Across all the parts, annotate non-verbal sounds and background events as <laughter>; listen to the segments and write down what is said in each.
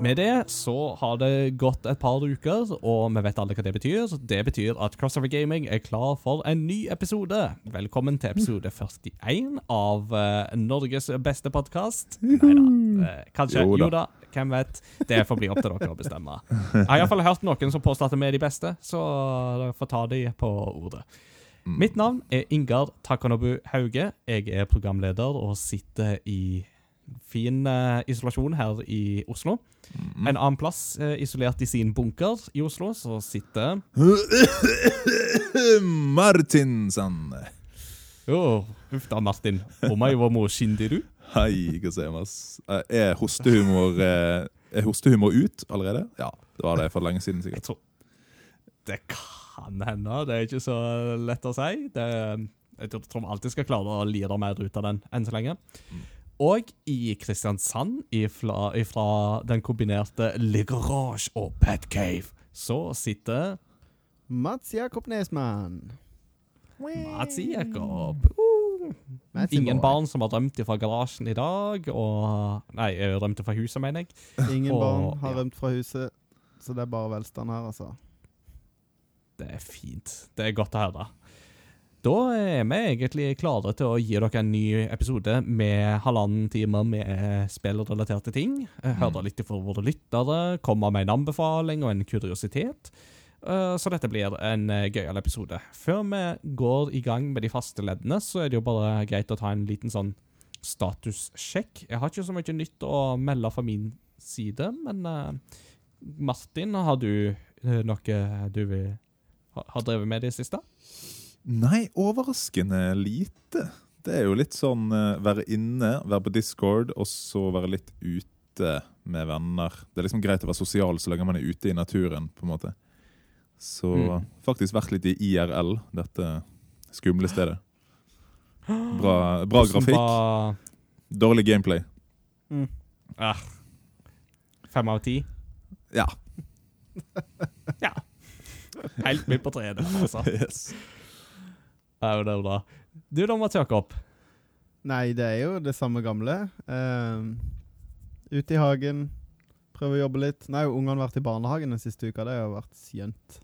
Med det så har det gått et par uker, og vi vet alle hva det betyr. Det betyr at Crossover Gaming er klar for en ny episode. Velkommen til episode 41 av uh, Norges beste podkast. Nei da. uh, kanskje. Jo da. Jo da. Hvem vet? Det får bli opp til dere å bestemme. Jeg har iallfall hørt noen som påstår at vi er de beste, så dere får ta de på ordet. Mitt navn er Ingar Takanobu Hauge. Jeg er programleder og sitter i fin uh, isolasjon her i Oslo. En annen plass, uh, isolert i sin bunker i Oslo, så sitter <laughs> Martinsen. Jo, uff da, Martin. Omai wa mo shindiru. Hei, gozaimas. Eh, Er hostehumor eh, Er hostehumor ut allerede? Ja, det var det for lenge siden, Jeg sikkert. tror Det kan hende. Det er ikke så lett å si. Det, jeg tror vi alltid skal klare å lire mer ut av den enn så lenge. Og i Kristiansand, ifra, ifra den kombinerte Le Garage og Pet Cave, så sitter Mats Jakob Nesmann. Mats Jakob. Uh. Ingen barn som har rømt fra garasjen i dag, og Nei, rømt fra huset, mener jeg. Ingen Og- barn har rømt fra huset, så det er bare velstand her, altså. Det er fint. Det er godt å høre. Da er vi egentlig klare til å gi dere en ny episode med halvannen time med spillrelaterte ting. Eh, Høre litt fra våre lyttere, komme med en anbefaling og en kuriositet. Eh, Så dette blir en eh, gøyal episode. Før vi går i gang med de faste leddene, så er det jo bare greit å ta en liten sånn statussjekk. Jeg har ikke så mye nytt å melde fra min side, men Martin, har du noe du vil ha- har drevet med i det siste? Nei, overraskende lite. Det er jo litt sånn eh, være inne, være på Discord, og så være litt ute med venner. Det er liksom greit å være sosial så lenge man er ute i naturen, på en måte. Så Mm. faktisk vært litt i IRL, dette skumle stedet. Bra, bra grafikk, var- dårlig gameplay. Ah, fem av ti? Ja. <laughs> Ja. Helt midt på treet, altså. <laughs> Yes. Ja, det er bra. Du da, Mats Jakob. Nei, det er jo det samme gamle. Uh, ute i hagen, prøve å jobbe litt. Nei, ungene har vært i barnehagen den siste uka. Det har jo vært skjønt.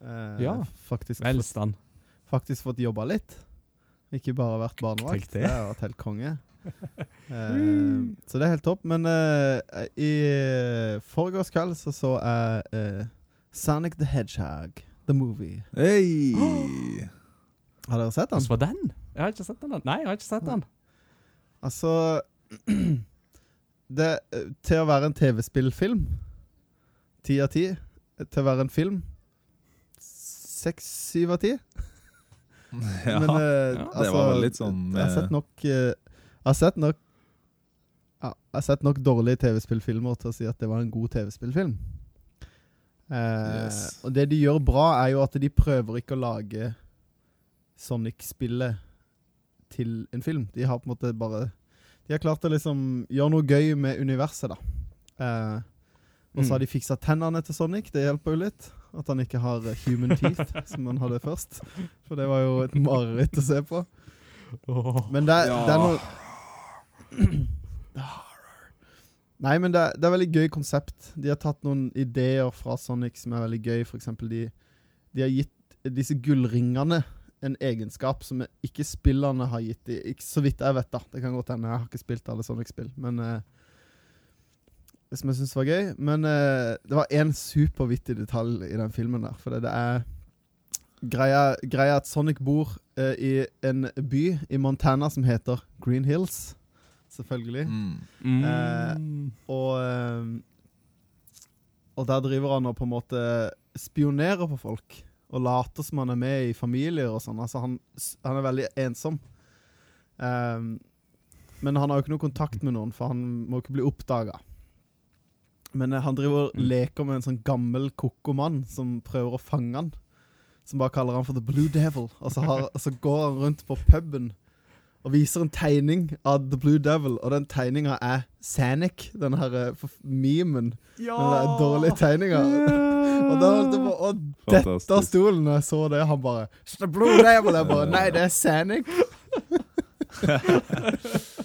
Uh, Ja, Faktisk, fått, Velstand. faktisk fått jobba litt. Ikke bare vært barnevakt. Det. Det har vært helt konge. Uh, <laughs> så det er helt topp. Men uh, i forgårs kveld så så jeg uh, Sonic the Hedgehog, the movie. Hey. <gasps> Har dere sett den? Hvordan var den? Jeg har ikke sett den. Nei, jeg har ikke sett den. Altså <clears throat> det, Til å være en TV-spillfilm Ti av ti Til å være en film Seks, syv av ti <laughs> Ja, Men, eh, ja, det var vel litt sånn Jeg har eh, sett nok eh, Jeg har sett nok ja, Jeg har sett nok dårlige TV-spillfilmer Til å si at det var en god TV-spillfilm eh, Yes. Og det de gjør bra Er jo at de prøver ikke å lage Sonic-spillet Til en film. De har på en måte bare De har klart å liksom gjøre noe gøy med universet da. Eh, Og så har de fiksa tennene til Sonic. Det hjelper jo litt At han ikke har eh, human teeth <laughs> Som han hadde først. For det var jo et mareritt å se på. Men det, er- Ja. det er noe Nei, men det, er- det er veldig gøy konsept. De har tatt noen ideer fra Sonic som er veldig gøy. For eksempel de, de har gitt disse gullringene en egenskap som ikke spillerne har gitt de. Ikke så vidt jeg vet, da. Det kan godt hende. Jeg har ikke spilt alle Sonic-spill. Men uh, som jeg syns var gøy. Men uh, det var én supervittig detalj i den filmen der. For det, det er greia, greia at Sonic bor uh, i en by i Montana som heter Green Hills. Selvfølgelig. mm. Mm. Og, og der driver han og på en måte spionerer på folk. Og later som han er med i familier og sånn. Altså han, han er veldig ensom. Um, men han har jo ikke noe kontakt med noen, for han må ikke bli oppdaga. Men eh, han driver og Mm. leker med en sånn gammel koko mann som prøver å fange han. Som bare kaller han for The Blue Devil. Og så, har, så går han rundt på puben og viser en tegning av The Blue Devil, og den tegninga er Sanic, den her eh, memen. Ja! Den der dårlige tegninga. Og da holdt jeg på å dette av stolen når jeg så det. Han bare «The Blue Devil! Jeg bare Nei, det er Sanic! <laughs>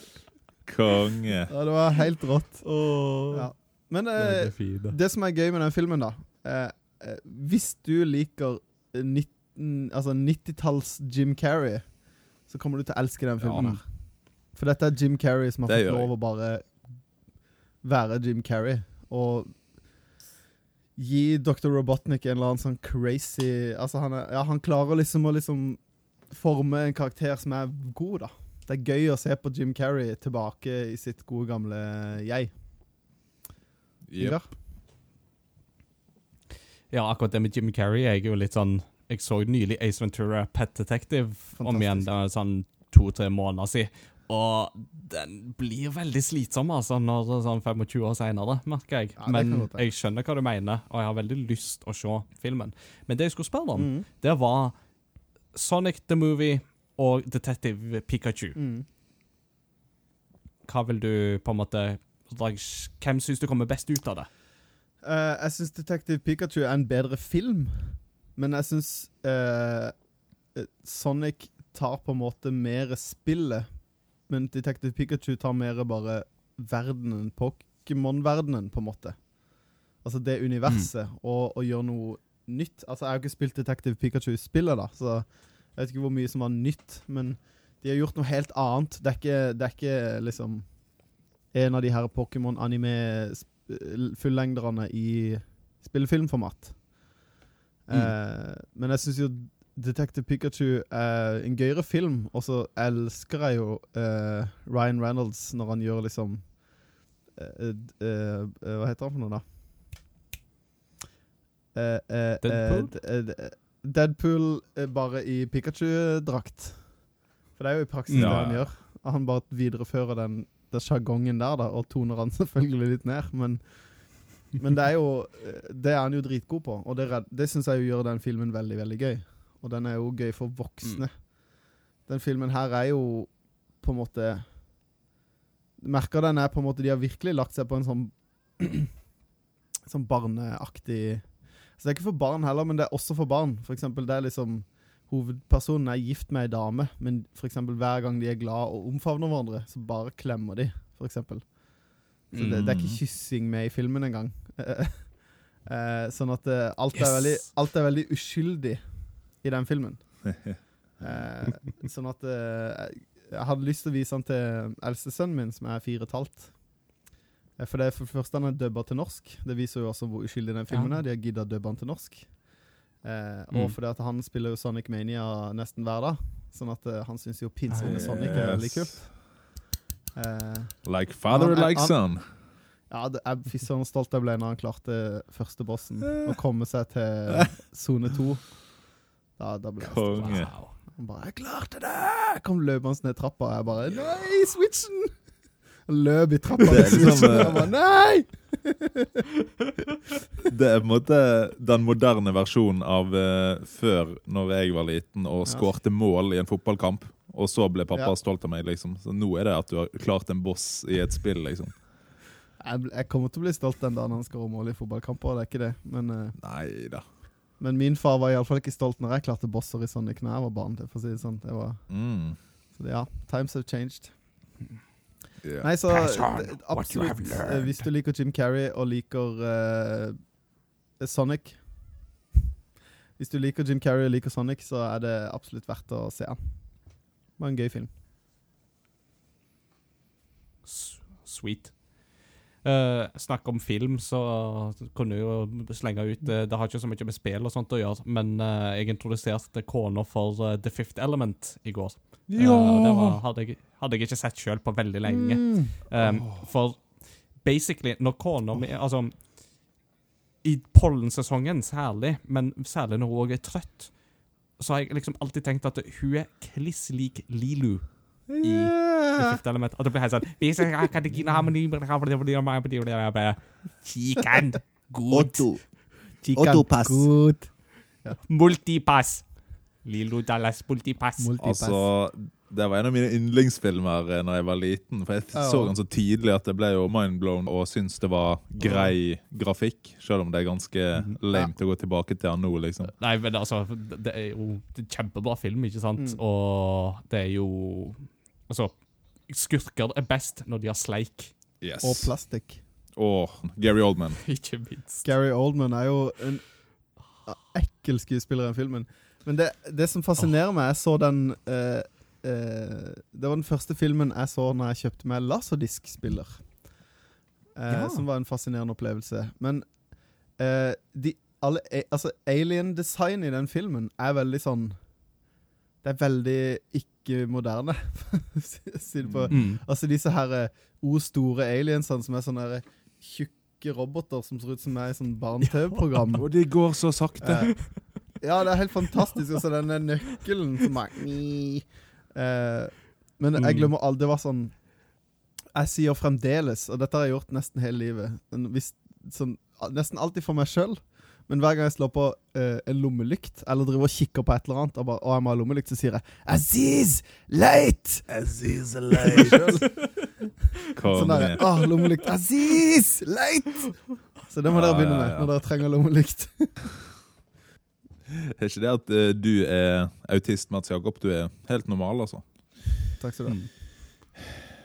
Konge. Ja, det var helt rått. Oh. Ja. Men eh, det, det som er gøy med den filmen, da eh, eh, Hvis du liker eh, 19, altså 90-talls Jim Carrey, så kommer du til å elske den filmen. Ja. her For dette er Jim Carrey som har Det fått lov å bare være Jim Carrey. Og gi Dr. Robotnik en eller annen sånn crazy Altså, han, er, ja, han klarer liksom å liksom forme en karakter som er god, da. Det er gøy å se på Jim Carrey tilbake i sitt gode, gamle jeg. Yep. Ja, akkurat det med Jim Carrey jeg er jo litt sånn Jeg så nylig Ace Ventura Pet Detective om igjen. Fantastisk. Det er sånn to-tre måneder siden. Og den blir veldig slitsom, altså, når sånn 25 år seinere, merker jeg. Ja, Men jeg skjønner hva du mener, og jeg har veldig lyst å se filmen. Men det jeg skulle spørre om, Mm. det var Sonic the Movie og Detective Pikachu. Mm. Hva vil du på en måte Hvem syns du kommer best ut av det? Uh, jeg syns Detective Pikachu er en bedre film, men jeg syns eh, eh, Sonic tar på en måte mer spillet, men Detective Pikachu tar mer bare verdenen, Pokémon-verdenen, på en måte. Altså det universet, og, og gjør noe nytt. Altså Jeg har jo ikke spilt Detective Pikachu-spillet, da, så jeg vet ikke hvor mye som var nytt, men de har gjort noe helt annet. Det er ikke, det er ikke liksom en av de her Pokémon-anime-fullengderne i spillefilmformat. Mm. Eh, men jeg syns jo Detective Pikachu er en gøyere film, og så elsker jeg jo eh, Ryan Reynolds når han gjør liksom eh, eh, eh, Hva heter han for noe, da? Deadpool? Deadpool bare i Pikachu-drakt. For det er jo i praksis Ja, det han gjør. Han bare viderefører den, den sjagongen der, da, og toner han <laughs> selvfølgelig litt ned. Men, men det er jo eh, Det er han jo dritgod på, og det, det syns jeg gjør den filmen veldig, veldig gøy. Og den er jo gøy for voksne. Den filmen her er jo på en måte merker den er på en måte De har virkelig lagt seg på en sånn <clears throat> Sånn barneaktig Så det er ikke for barn heller, men det er også for barn. For eksempel, det er liksom Hovedpersonen er gift med ei dame, men for eksempel hver gang de er glad og omfavner hverandre, så bare klemmer de, for eksempel. Så det, det er ikke Mm. kyssing med i filmen engang. <laughs> Eh, sånn at eh, alt, er veldig, alt er veldig uskyldig i den filmen. <laughs> Eh, sånn at Jeg hadde lyst til å vise den til eldstesønnen min, som er fire og et halvt. For det er for første han er dubba til norsk. Det viser jo også hvor uskyldig den filmen er. De har gidda dubbe den til norsk. Og Mm. Fordi at han spiller jo Sonic Mania nesten hver dag. Sånn at han syns jo pinsehunden Sonic er veldig Yes. kult. Eh, Like father, Han like son. ja, det er fy søren stolt jeg ble når han klarte første bossen. Å komme seg til <laughs> sone to. Da, da ble jeg stolt. Wow. Han bare 'Jeg klarte det!' Kom løpende ned trappa, og jeg bare 'Nei, switchen!' Løp i trappa med liksom, switchen, og eh, jeg bare 'Nei!' <laughs> Det er på en måte den moderne versjonen av uh, før, når jeg var liten og skårte mål i en fotballkamp. Og så ble pappa Ja. stolt av meg, liksom. Så nå er det at du har klart en boss i et spill, liksom. Jeg, jeg kommer til å bli stolt den dagen han skårer mål i fotballkamper, det er ikke det. Men, uh, Nei da. men min far var iallfall ikke stolt når jeg klarte bosser i Sonic når jeg var barn. Det, for å si det sånn. Det var, Mm. så det, ja, times have changed. Yeah. Nei, så det- absolutt. eh, Hvis du liker Jim Carrey og liker uh, Sonic Hvis du liker Jim Carrey og liker Sonic, så er det absolutt verdt å se han. Var en gøy film. Sweet. Uh, snakk om film, så kunne jeg jo slenge ut uh, Det har ikke så mye med spill og sånt å gjøre, men uh, jeg introduserte kona for uh, The Fifth Element i går. Ja! det var, hadde, jeg, hadde jeg ikke sett sjøl på veldig lenge. Mm. Um, For basically, når kona mi Altså, i pollensesongen særlig, men særlig når hun òg er trøtt, så har jeg liksom alltid tenkt at hun er kliss lik Lilu i Det Fifth Element. At det blir helt sånn Chicken jeg kan ikke gi harmoni, men jeg har det, fordi jeg har det, fordi jeg har det». Kikan. Good. Chicken. Autopass. Multipass. Lilo Dallas multipass. Multipass. Altså, det var en av mine yndlingsfilmer eh, når jeg var liten. For jeg så den så tidlig at jeg ble jo mindblown og syntes det var grei grafikk. Selv om det er ganske lame til å gå tilbake til den nå, liksom. Nei, men altså, det er jo en kjempebra film, ikke sant? Mm. Og det er jo Altså, skurker er best når de har sleik. Yes. Og plastikk. Og Gary Oldman. <laughs> Ikke minst. Gary Oldman er jo en ekkel skuespiller i den filmen. Men det, det som fascinerer meg Jeg så den eh, eh, Det var den første filmen jeg så når jeg kjøpte meg laserdiskspiller. Eh, Ja. Som var en fascinerende opplevelse. Men eh, de, alle, altså, alien-design i den filmen er veldig sånn Det er veldig ikke moderne, <laughs> si- det på Mm. Altså disse her eh, o store aliensene som er sånne eh, tjukke roboter som ser ut som er i sånn barne-TV-program. Og de går så sakte. Eh, ja, det er helt fantastisk. Og så denne nøkkelen som er eh, Men jeg Mm. glemmer aldri Det var sånn Jeg sier fremdeles, og dette har jeg gjort nesten hele livet hvis, sånn, Nesten alltid for meg sjøl. Men hver gang jeg slår på eh, en lommelykt, eller driver og kikker på et eller annet, og, bare, og jeg må ha lommelykt, så sier jeg 'Aziz! late!' Aziz, late. <laughs> Sånn der, ah, lommelykt. Aziz! late! Så det må dere begynne ja, med når dere trenger lommelykt. <laughs> <laughs> Er ikke det at eh, du er autist, Mats Jakob? Du er helt normal, altså. Takk skal du ha. Mm.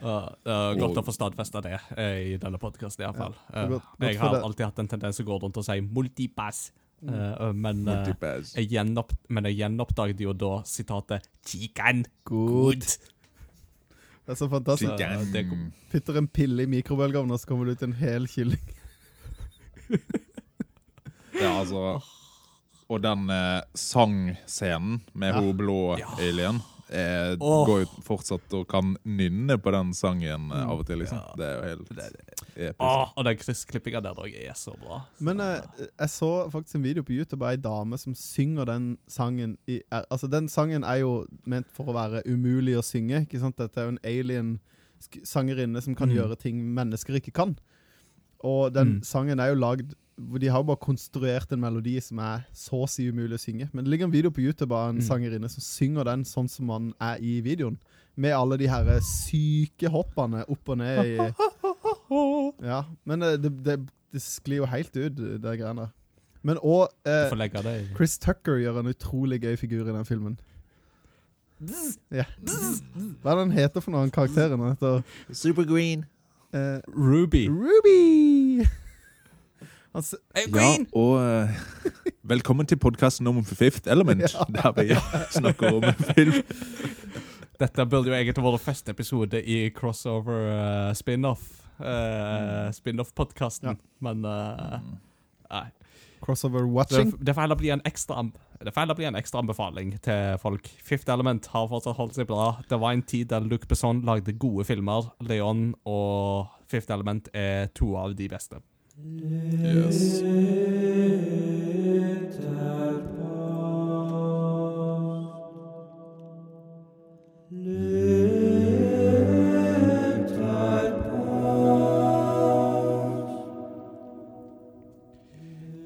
Uh, uh, godt wow. å få stadfesta det uh, i denne podkasten, iallfall. Ja, Uh, godt jeg har alltid hatt en tendens til å gå rundt og si 'multipass', Mm. Uh, uh, men, uh, jeg gjenopp, men jeg gjenoppdaget jo da sitatet 'chicken good'. Det er så fantastisk. Det er. Putter en pille i mikrobølgeovnen, og så kommer det ut en hel kylling. Ja, altså Og den eh, sangscenen med Ja. hun blå Ja. alien eh, oh. Går jo fortsatt og kan nynne på den sangen eh, av og til, liksom. Ja. Det er jo helt episk. Oh, og den kryssklippinga der òg er så bra. Men eh, jeg så faktisk en video på YouTube av ei dame som synger den sangen i er, Altså, den sangen er jo ment for å være umulig å synge. Ikke sant? Dette er jo en alien-sangerinne som kan Mm. gjøre ting mennesker ikke kan. Og den Mm. sangen er jo lagd De har bare konstruert en melodi som er så å si umulig å synge. Men det ligger en video på YouTube av en Mm. sangerinne som synger den sånn som man er i videoen. Med alle de her syke hoppene opp og ned i <laughs> Ja, men eh, det, det, det sklir jo helt ut, det greiene der. Men òg eh, Chris Tucker gjør en utrolig gøy figur i den filmen. Ja. Hva er det han heter for noen karakterer? Supergreen. Super green. eh, Ruby. Ruby! Hey, Ja, og uh, velkommen til podkasten om Fifth Element, Ja. <laughs> der vi snakker om film. Dette burde jo egentlig vært første episode i crossover uh, spin-off. Uh, Spin-off-podkasten, Ja. men uh, Nei. Crossover watching? det får heller bli en ekstra det får heller bli en ekstra anbefaling til folk. Fifth Element har fortsatt holdt seg bra. Det var en tid der Luc Besson lagde gode filmer. Leon og Fifth Element er to av de beste. Yes.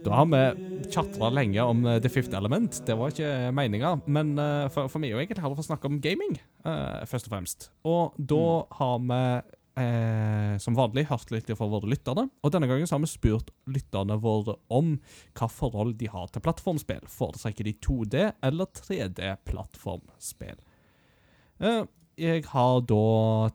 Da har vi tjatra lenge om eh, The Fifth Element. Det var ikke meninga, men eh, for, for meg og egentlig hadde vi snakke om gaming, uh, først og fremst. Og da har vi eh, som vanlig hørt litt fra våre lyttere, og denne gangen har vi spurt lytterne våre om hva forhold de har til plattformspill. Foretrekker de 2D- eller 3D-plattformspill? Eh, jeg har da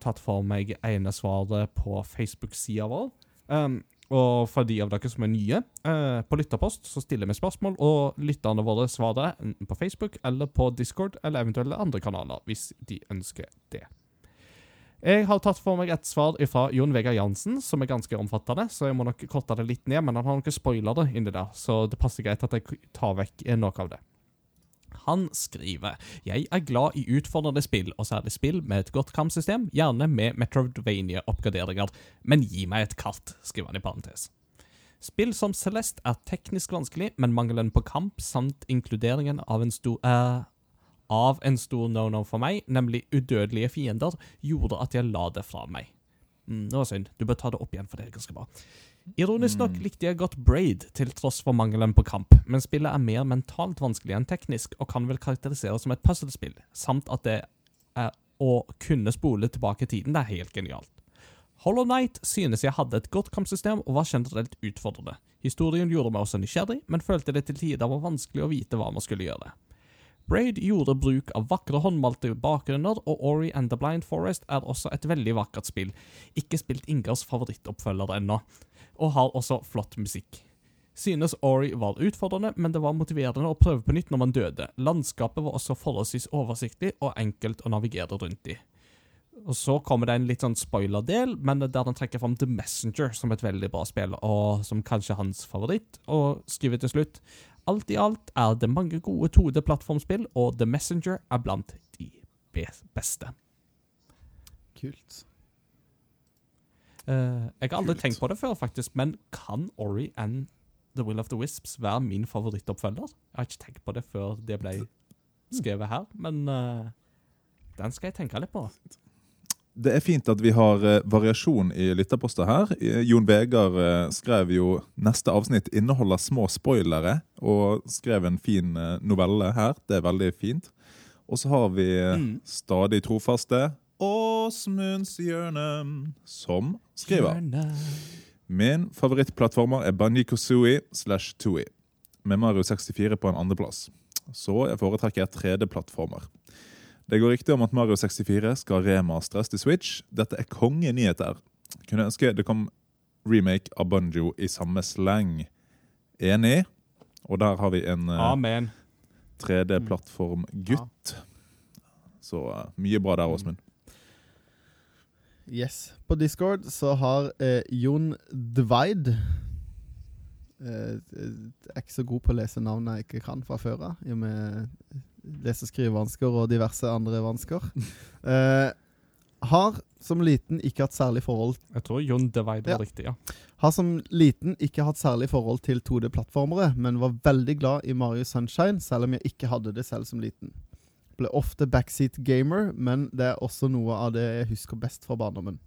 tatt for meg ene svaret på Facebook-sida vår. Um, og for de av dere som er nye, eh, på Lytterpost så stiller vi spørsmål, og lytterne våre svarer enten på Facebook eller på Discord eller eventuelle andre kanaler, hvis de ønsker det. Jeg har tatt for meg et svar fra Jon Vegard Jansen, som er ganske omfattende, så jeg må nok korte det litt ned, men han har noen spoilere inni der, så det passer greit at jeg tar vekk noe av det. Han skriver Jeg er glad i utfordrende spill, og særlig spill med et godt kampsystem, gjerne med Metrovania-oppgraderinger, men gi meg et kart, skriver han i parentes. Spill som Celeste er teknisk vanskelig, men mangelen på kamp samt inkluderingen av en stor eh, av en stor no-no for meg, nemlig udødelige fiender, gjorde at jeg la det fra meg. Mm, det var synd. Du bør ta det opp igjen, for det er ganske bra. Ironisk nok likte jeg godt Braid, til tross for mangelen på kamp, men spillet er mer mentalt vanskelig enn teknisk, og kan vel karakteriseres som et puzzlespill, samt at det er å kunne spole tilbake tiden, det er helt genialt. Hollow Knight synes jeg hadde et godt kampsystem og var generelt utfordrende. Historien gjorde meg også nysgjerrig, men følte det til tider var vanskelig å vite hva man skulle gjøre. Braid gjorde bruk av vakre håndmalte bakgrunner, og Ori and the Blind Forest er også et veldig vakkert spill. Ikke spilt Ingers favorittoppfølger ennå, og har også flott musikk. Synes Ori var utfordrende, men det var motiverende å prøve på nytt når man døde. Landskapet var også forholdsvis oversiktlig og enkelt å navigere rundt i. Og Så kommer det en litt sånn spoiler-del, men der den trekker fram The Messenger som et veldig bra spill, og som kanskje hans favoritt, og skriver til slutt Alt i alt er det mange gode 2D-plattformspill, og The Messenger er blant de beste. Kult. Uh, jeg har aldri Kult. tenkt på det før, faktisk, men kan Ori and The Will of the Wisps være min favorittoppfølger? Jeg har ikke tenkt på det før det ble skrevet her, men uh, den skal jeg tenke litt på. Det er fint at vi har eh, variasjon i lytterposter her. Eh, Jon Vegard eh, skrev jo neste avsnitt inneholder små spoilere, og skrev en fin novelle her. Det er veldig fint. Og så har vi Mm. stadig trofaste Åsmunds hjørne, som skriver Min favorittplattformer er Banjiko Sui slash Tui, med Mario 64 på en andreplass. Så jeg foretrekker 3D-plattformer. Det går rykter om at Mario 64 skal remastres til Switch. Dette er kongenyheter. Kunne ønske det kom remake av Bunjo i samme slang. Enig? Og der har vi en eh, Amen. 3D-plattform-gutt. Så eh, mye bra der, Åsmund. Yes. På Discord så har eh, Jon Dveid eh, Jeg er ikke så god på å lese navn jeg ikke kan fra før av, i og med lese- og skrivevansker og diverse andre vansker. <laughs> Eh, har som liten ikke hatt særlig forhold Jeg tror Jon Divide var Ja. riktig, ja. Har som liten ikke hatt særlig forhold til 2D-plattformere, men var veldig glad i Mario Sunshine, selv om jeg ikke hadde det selv som liten. Ble ofte backseat gamer, men det er også noe av det jeg husker best fra barndommen.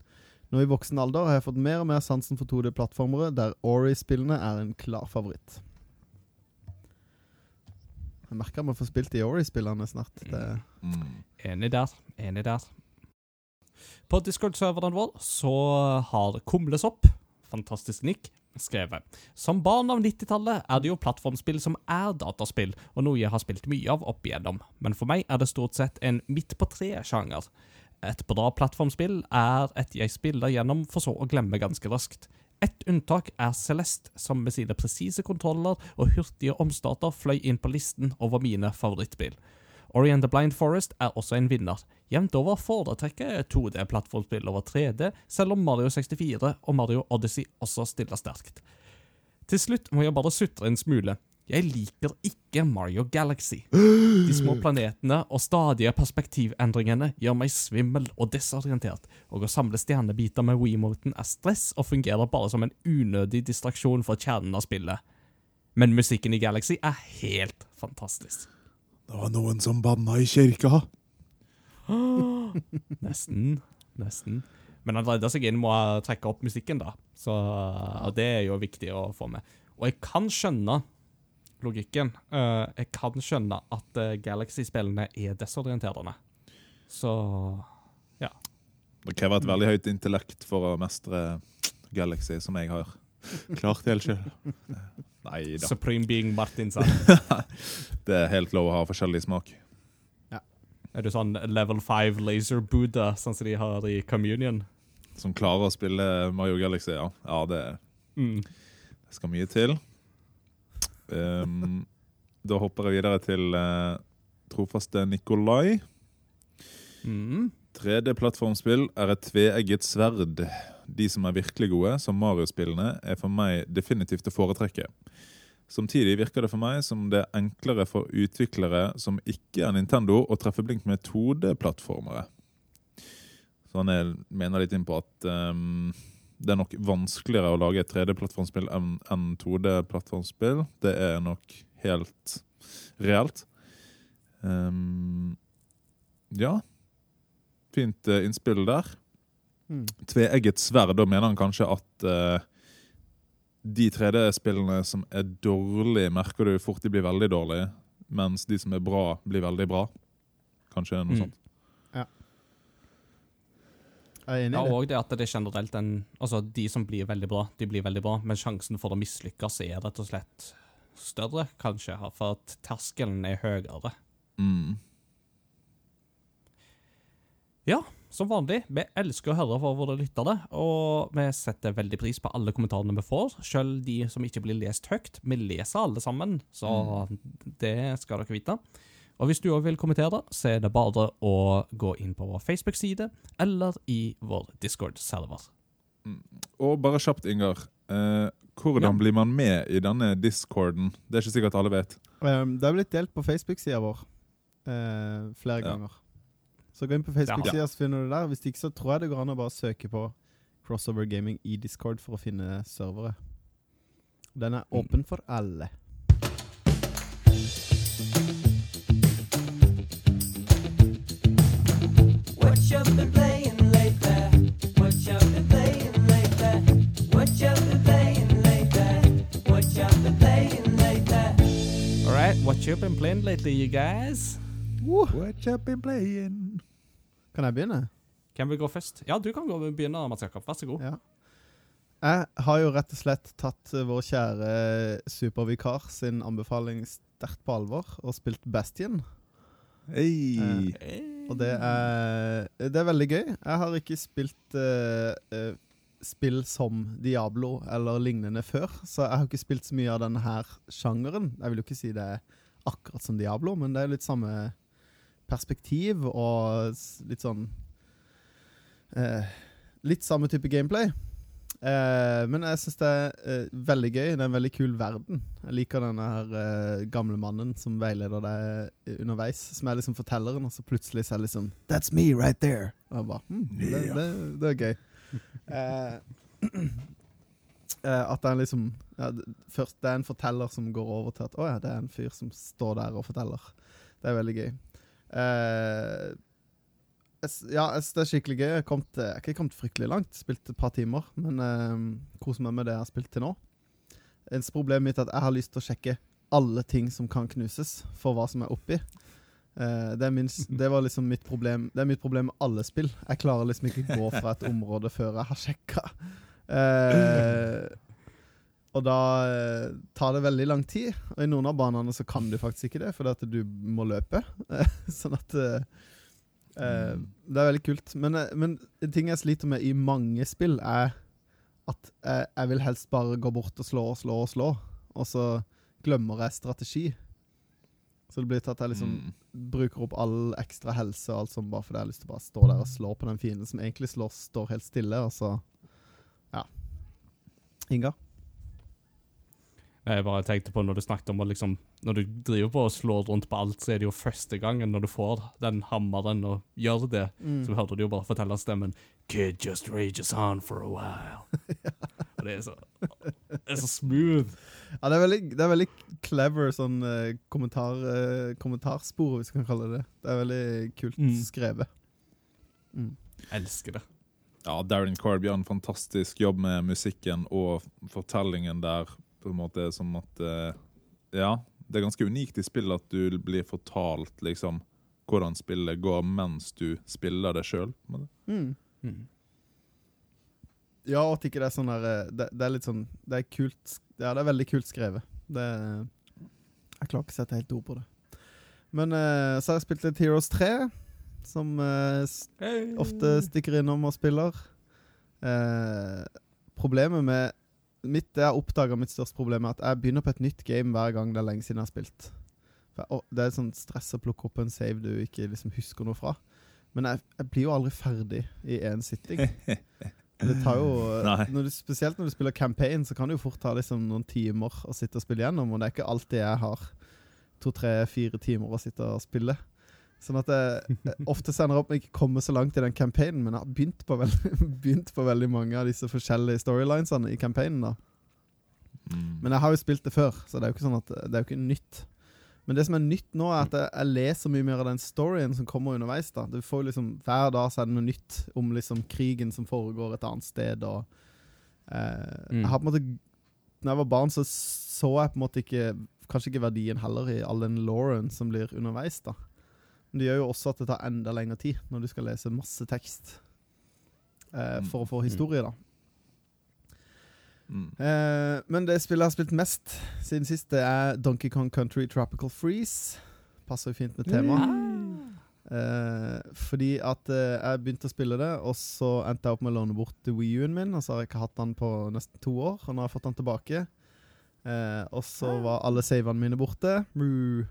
Nå i voksen alder har jeg fått mer og mer sansen for 2D-plattformere, der Ori-spillene er en klar favoritt. Jeg merker vi får få spilt de Ori-spillene snart. Det, Mm. Enig der. Enig der. På Discord-serveren vår så har Kumlesopp, fantastisk nikk, skrevet Som barn av 90-tallet er det jo plattformspill som er dataspill, og noe jeg har spilt mye av opp igjennom, men for meg er det stort sett en midt på tre-sjanger. Et bra plattformspill er et jeg spiller gjennom for så å glemme ganske raskt. Ett unntak er Celeste, som med sine presise kontroller og hurtige omstarter fløy inn på listen over mine favorittbil. Ori and the Blind Forest er også en vinner. Jevnt over foretrekker jeg 2D-plattformspill over 3D, selv om Mario 64 og Mario Odyssey også stiller sterkt. Til slutt må jeg bare sutre en smule. Jeg liker ikke Mario Galaxy. <gasps> De små planetene og stadige perspektivendringene gjør meg svimmel og desorientert, og å samle stjernebiter med Wiimoten er stress og fungerer bare som en unødig distraksjon for kjernen av spillet. Men musikken i Galaxy er helt fantastisk. Det var noen som banna i kirka. <gasps> Nesten. Nesten. Men han redda seg inn med å trekke opp musikken, da. Så og det er jo viktig å få med. Og jeg kan skjønne logikken. Uh, jeg kan skjønne at uh, Galaxy-spillene er desorienterende. Så ja. Det krever et veldig høyt intellekt for å mestre Galaxy, som jeg har klart helt sjøl. <laughs> Nei da. Supreme Being Martin sa. <laughs> Det er helt lov å ha forskjellig smak. Er du sånn level 5 laser Buddha, sånn som de har i Communion? Som klarer å spille Mario Galaxy, ja. Ja, det, Mm. det skal mye til. Um, da hopper jeg videre til uh, trofaste Nikolai. Mm. 3D-plattformspill er et tveegget sverd. De som er virkelig gode, som Mario-spillene, er for meg definitivt å foretrekke. Samtidig virker det for meg som det er enklere for utviklere som ikke er Nintendo, å treffe blink med 2D-plattformere. Så han er, mener litt inn på at ehm, det er nok vanskeligere å lage et 3D-plattformspill enn enn 2D-plattformspill. Det er nok helt reelt. Um, ja. Fint uh, innspill der. Mm. Tveegget sverd, da mener han kanskje at uh, de 3D-spillene som er dårlige, merker du fort de blir veldig dårlige, mens de som er bra, blir veldig bra. Kanskje noe Mm. sånt. Jeg er enig Ja, i det. og det at det er generelt en Altså, de som blir veldig bra, de blir veldig bra, men sjansen for å mislykkes er rett og slett større, kanskje, for at terskelen er høyere. Mm. Som vanlig, vi elsker å høre fra våre lyttere, og vi setter veldig pris på alle kommentarene vi får, selv de som ikke blir lest høyt. Vi leser alle sammen, så det skal dere vite. Og hvis du òg vil kommentere, det, så er det bare å gå inn på vår Facebook-side eller i vår Discord-server. Og bare kjapt, Ingar. Eh, hvordan Ja. blir man med i denne discorden? Det er ikke sikkert alle vet. Um, det er blitt delt på Facebook-sida vår eh, flere Ja. ganger. Så gå inn på Facebook-sida, så finner du det der. Hvis ikke, så tror jeg det går an å bare søke på Crossover Gaming i Discord for å finne servere. Den er åpen for alle. What you been playing lately, you guys? What you been playing? Kan jeg begynne? Hvem vil gå først? Ja, du kan gå begynne, Mats Jakob. Vær så god. Ja. Jeg har jo rett og slett tatt eh, vår kjære supervikar sin anbefaling sterkt på alvor og spilt Bastion. Hey. Og det er, det er veldig gøy. Jeg har ikke spilt eh, eh, spill som Diablo eller lignende før, så jeg har ikke spilt så mye av denne her sjangeren. Jeg vil jo ikke si det er akkurat som Diablo, men det er litt samme perspektiv og litt sånn eh, Litt samme type gameplay. Eh, men jeg syns det er eh, veldig gøy. Det er en veldig kul verden. Jeg liker denne her eh, gamle mannen som veileder deg eh, underveis. Som er liksom fortelleren, og så plutselig så er det liksom That's me right there. Og jeg bare, hm, det, det, det er gøy. <laughs> <clears throat> Eh, at det er liksom ja, Først det er en forteller som går over til at å ja, det er en fyr som står der og forteller. Det er veldig gøy. Uh, jeg ja, jeg synes det er skikkelig gøy. Jeg har ikke kommet fryktelig langt. Spilt et par timer, men uh, koser meg med det jeg har spilt til nå. Eneste problemet mitt er at jeg har lyst til å sjekke alle ting som kan knuses, for hva som er oppi. Uh, det, er min, <laughs> det var liksom mitt problem Det er mitt problem med alle spill. Jeg klarer liksom ikke gå fra et område før jeg har sjekka. Eh, og da eh, tar det veldig lang tid. Og i noen av banene så kan du faktisk ikke det, fordi at du må løpe. <laughs> sånn at eh, eh, Det er veldig kult. Men, eh, men en ting jeg sliter med i mange spill, er at jeg, jeg vil helst bare gå bort og slå og slå og slå, og så glemmer jeg strategi. Så det blir til at jeg liksom Mm. bruker opp all ekstra helse og alt sånt bare fordi jeg har lyst til å bare stå der og slå på den fienden som egentlig slår, står helt stille, og så Ja. Inga? Jeg bare tenkte på når du snakket om å liksom Når du driver på og slår rundt på alt, så er det jo første gangen når du får den hammeren og gjør det, Mm. så hørte du jo bare fortelle stemmen Kid just rages on for a while. <laughs> Og det er så Det er så smooth. Ja, det er veldig, det er veldig clever sånn eh, kommentar, eh, kommentarspor, hvis vi kan kalle det det. Det er veldig kult Mm. skrevet. Mm. Elsker det. Ja, Darren Carb gjør en fantastisk jobb med musikken og fortellingen der. På en måte som at eh, Ja, det er ganske unikt i spillet at du blir fortalt liksom hvordan spillet går mens du spiller det sjøl. Mm. Mm. Ja, og at ikke det er sånn der eh, det, det er litt sånn Det er kult Ja, det er veldig kult skrevet. Det Jeg klarer ikke å sette helt ord på det. Men eh, så har jeg spilt litt Heroes 3, som eh, hey. ofte stikker innom og spiller. Uh, problemet med mitt, Det jeg oppdager oppdaga mitt største problem, er at jeg begynner på et nytt game hver gang det er lenge siden jeg har spilt. Jeg- og det er sånn stress å plukke opp en save du ikke liksom husker noe fra. Men jeg, jeg blir jo aldri ferdig i én sitting. Det tar jo <laughs> når du, Spesielt når du spiller campaign, så kan det jo fort ta liksom noen timer å sitte og spille gjennom. Og det er ikke alltid jeg har to, tre, fire timer å sitte og spille. Sånn at jeg, ofte sender opp ikke komme så langt i den campaignen, men jeg har begynt på, veldig, <laughs> begynt på veldig mange av disse forskjellige storylinesene i campaignen. da Mm. Men jeg har jo spilt det før, så det er jo ikke sånn at det er jo ikke nytt. Men det som er nytt nå, er at jeg, jeg leser mye mer av den storyen som kommer underveis. da Du får liksom Hver dag så er det noe nytt om liksom krigen som foregår et annet sted. Og eh, Mm. jeg har på en måte Når jeg var barn, så så jeg på en måte ikke Kanskje ikke verdien heller i all den lauren som blir underveis. da Men det gjør jo også at det tar enda lengre tid når du skal lese masse tekst eh, Mm. for å få historie. da Mm. Eh, men det spillet jeg har spilt mest siden sist, det er Donkey Kong Country Tropical Freeze. passer jo fint med temaet. Ah. Eh, fordi at eh, jeg begynte å spille det, og så endte jeg opp med å låne bort Wii-U-en min. Og så har jeg ikke hatt den på nesten to år, og nå har jeg fått den tilbake. Eh, og så var alle savene mine borte. Moo.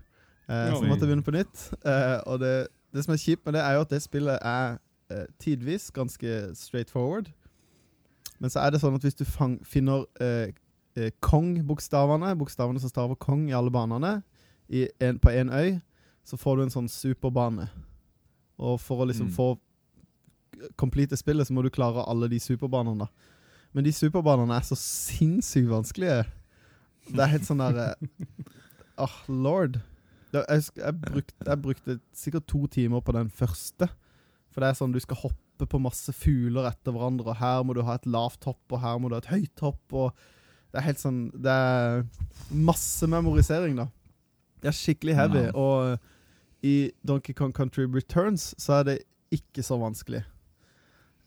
Eh, så vi måtte begynne på nytt. Eh, og det, det som er kjipt med det, er jo at det spillet er eh, tidvis ganske straight forward. Men så er det sånn at hvis du fang, finner Kong-bokstavene, bokstavene som staver Kong i alle banene, i en, på én øy, så får du en sånn superbane. Og for å liksom Mm. få complete spillet, så må du klare alle de superbanene. da. Men de superbanene er så sinnssykt vanskelige. Det er helt sånn der <laughs> Åh, lord. Jeg, jeg, brukte, jeg brukte sikkert to timer på den første. For det er sånn du skal hoppe på masse fugler etter hverandre, og her må du ha et lavt hopp, og her må du ha et høyt hopp, og det er helt sånn Det er masse memorisering, da. Det er skikkelig heavy, Ja. og i Donkey Kong Country Returns så er det ikke så vanskelig.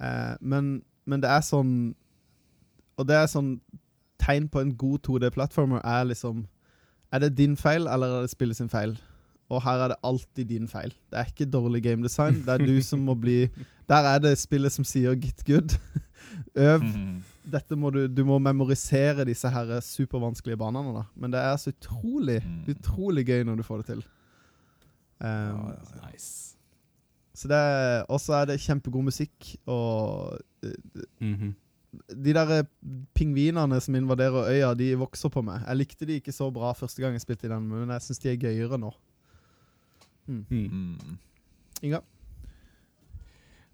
Eh, men, men det er sånn Og det er sånn tegn på en god 2D-plattformer er liksom Er det din feil, eller er det spillet sin feil? Og her er det alltid din feil. Det er ikke dårlig game design. Det er du som må bli Der er det spillet som sier 'get good'. <laughs> Øv. Mhm. Dette må du Du må memorisere disse her supervanskelige banene, da. Men det er så utrolig, Mm. utrolig gøy når du får det til. Um, oh. Nice. Så det er også er det kjempegod musikk, og mm Mhm. De der eh, pingvinene som invaderer øya, de vokser på meg. Jeg likte de ikke så bra første gang jeg spilte i den, men jeg syns de er gøyere nå. Mm. Mm. Inga?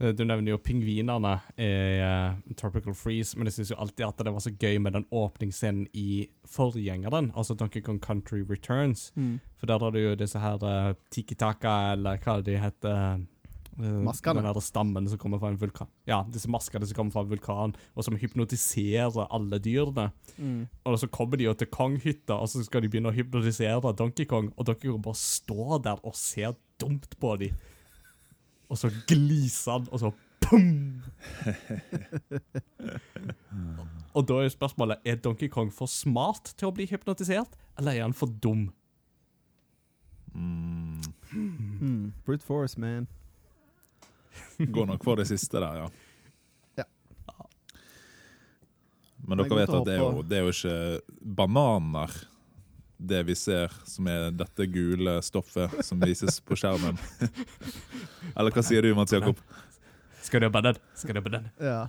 Eh, Du nevner jo pingvinene i uh, Tropical Freeze, men jeg syns alltid at det var så gøy med den åpningsscenen i forgjengeren, altså Donkey Kong Country Returns. For der har du jo disse her uh, tiki-taka, eller hva de heter. Uh, Maskene. Den der stammen som kommer fra en vulkan. Ja, disse maskene som kommer fra en vulkan, og som hypnotiserer alle dyrene. Mm. Og så kommer de jo til Kong-hytta, og så skal de begynne å hypnotisere Donkey Kong, og Donkey Kong bare står der og ser dumt på dem. Og så gliser han, og så pum! <laughs> og da er spørsmålet er Donkey Kong for smart til å bli hypnotisert, eller er han for dum? Mm. Mm. Brute force, man. <laughs> Går nok for det siste der, ja. Ja. Men er dere vet at det er, jo, det er jo ikke bananer, det vi ser, som er dette gule stoffet som vises på skjermen. <laughs> Eller hva sier du, Mats Jakob? Skal du ha banan? Skal du ha banan? Ja.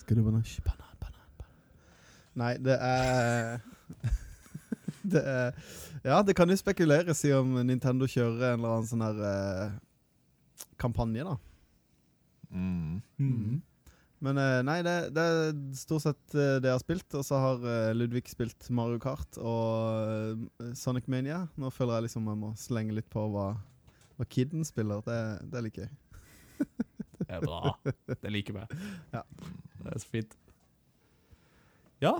Skal du banan? Banan, banan, banan. Nei, det er <laughs> Det er Ja, det kan jo spekuleres i om Nintendo kjører en eller annen sånn her eh, kampanje, da. Mm. Mm. Men eh, nei, det, det er stort sett eh, det jeg har spilt. Og så har eh, Ludvig spilt Mario Kart og Sonic Mania. Nå føler jeg liksom jeg må slenge litt på hva, hva kidden spiller. Det, det er litt gøy. Det er bra. Det liker vi. Ja. Det er så fint. Ja.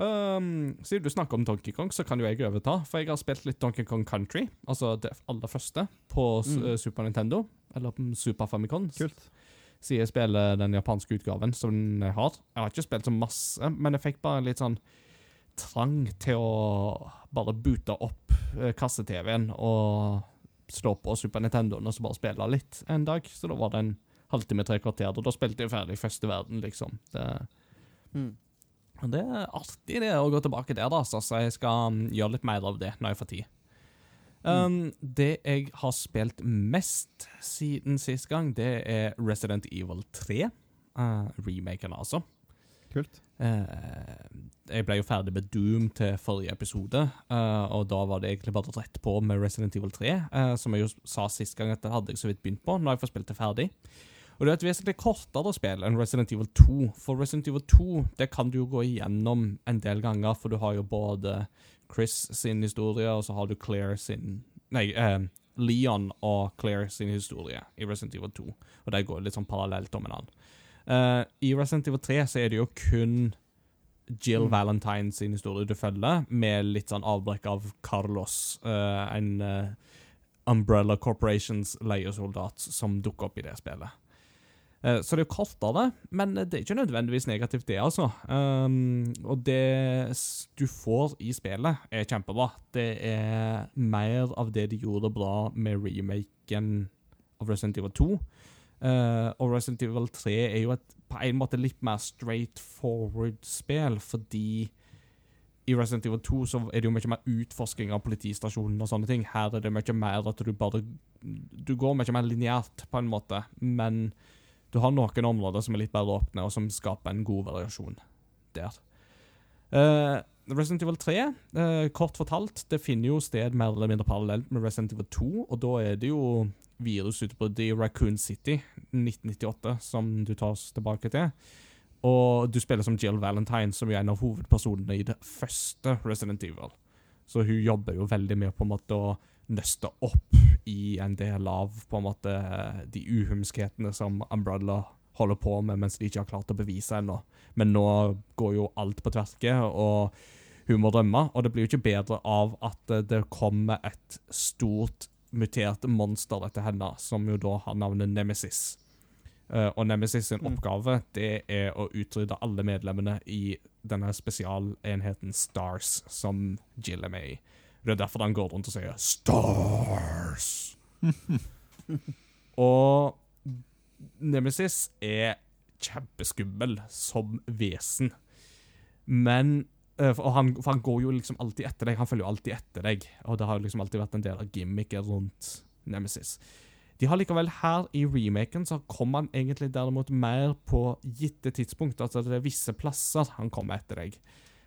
Um, siden du snakker om Donkey Kong, så kan jo jeg overta. For jeg har spilt litt Donkey Kong Country, altså det aller første, på Mm. Super Nintendo. Eller på Super Famicons Kult. Siden jeg spiller den japanske utgaven som jeg har. Jeg har ikke spilt så masse, men jeg fikk bare litt sånn trang til å bare boote opp eh, kasse-TV-en og slå på Super Nintendoen og så bare spille litt en dag. Så da var det en halvtime, tre kvarter. Og da spilte jeg ferdig første verden, liksom. Det, Mm. det er artig det å gå tilbake der, da, så jeg skal mm, gjøre litt mer av det når jeg får tid. Um, Det jeg har spilt mest siden sist gang, det er Resident Evil 3. Uh, remaken, altså. Kult. Uh, jeg ble jo ferdig med Doom til forrige episode, uh, og da var det egentlig bare rett på med Resident Evil 3, eh, som jeg jo sa sist gang at det hadde jeg så vidt begynt på. Nå har jeg fått spilt det ferdig. Og det er et vesentlig kortere spill enn Resident Evil 2. For Resident Evil 2 det kan du jo gå igjennom en del ganger, for du har jo både Chris sin historie, og så har du Claire sin Nei, eh, Leon og Claire sin historie i Resident Evil 2. Og de går litt sånn parallelt om hverandre. Uh, I Resident Evil 3 så er det jo kun Jill Mm. Valentine sin historie du følger, med litt sånn avbrekk av Carlos, uh, en uh, Umbrella Corporations leiesoldat som dukker opp i det spillet. Eh, Så det er jo kortere, men det er ikke nødvendigvis negativt, det, altså. Um, og det du får i spillet, er kjempebra. Det er mer av det de gjorde bra med remaken av Resident Evil 2. Eh, og Resident Evil 3 er jo et på en måte litt mer straight forward-spill, fordi i Resident Evil 2 så er det jo mye mer utforsking av politistasjonen og sånne ting. Her er det mye mer at du bare Du går mye mer lineært, på en måte, men du har noen områder som er litt bedre åpne, og som skaper en god variasjon der. Uh, Resident Evil 3, uh, kort fortalt, det finner jo sted mer eller mindre parallelt med Resident Evil 2, og da er det jo virusutbruddet i Raccoon City 1998 som du tar oss tilbake til. Og du spiller som Jill Valentine, som er en av hovedpersonene i det første Resident Evil. Så hun jobber jo veldig med på en måte å nøste opp i en del av på en måte de uhumskhetene som Umbrella holder på med, mens de ikke har klart å bevise ennå. Men nå går jo alt på tverke, og hun må rømme. Og det blir jo ikke bedre av at det kommer et stort mutert monster etter henne, som jo da har navnet Nemesis. Eh, og Nemesis sin Mm. oppgave det er å utrydde alle medlemmene i denne spesialenheten Stars, som Jill er med i. Det er derfor han går rundt og sier 'Stars'. <laughs> og Nemesis er kjempeskummel som vesen. Men eh, for han, for han går jo liksom alltid etter deg. Han følger jo alltid etter deg. Og det har jo liksom alltid vært en del av gimmicket rundt Nemesis. De har likevel her i remaken så kommer han egentlig derimot mer på gitte tidspunkt. Altså det er visse plasser han kommer etter deg.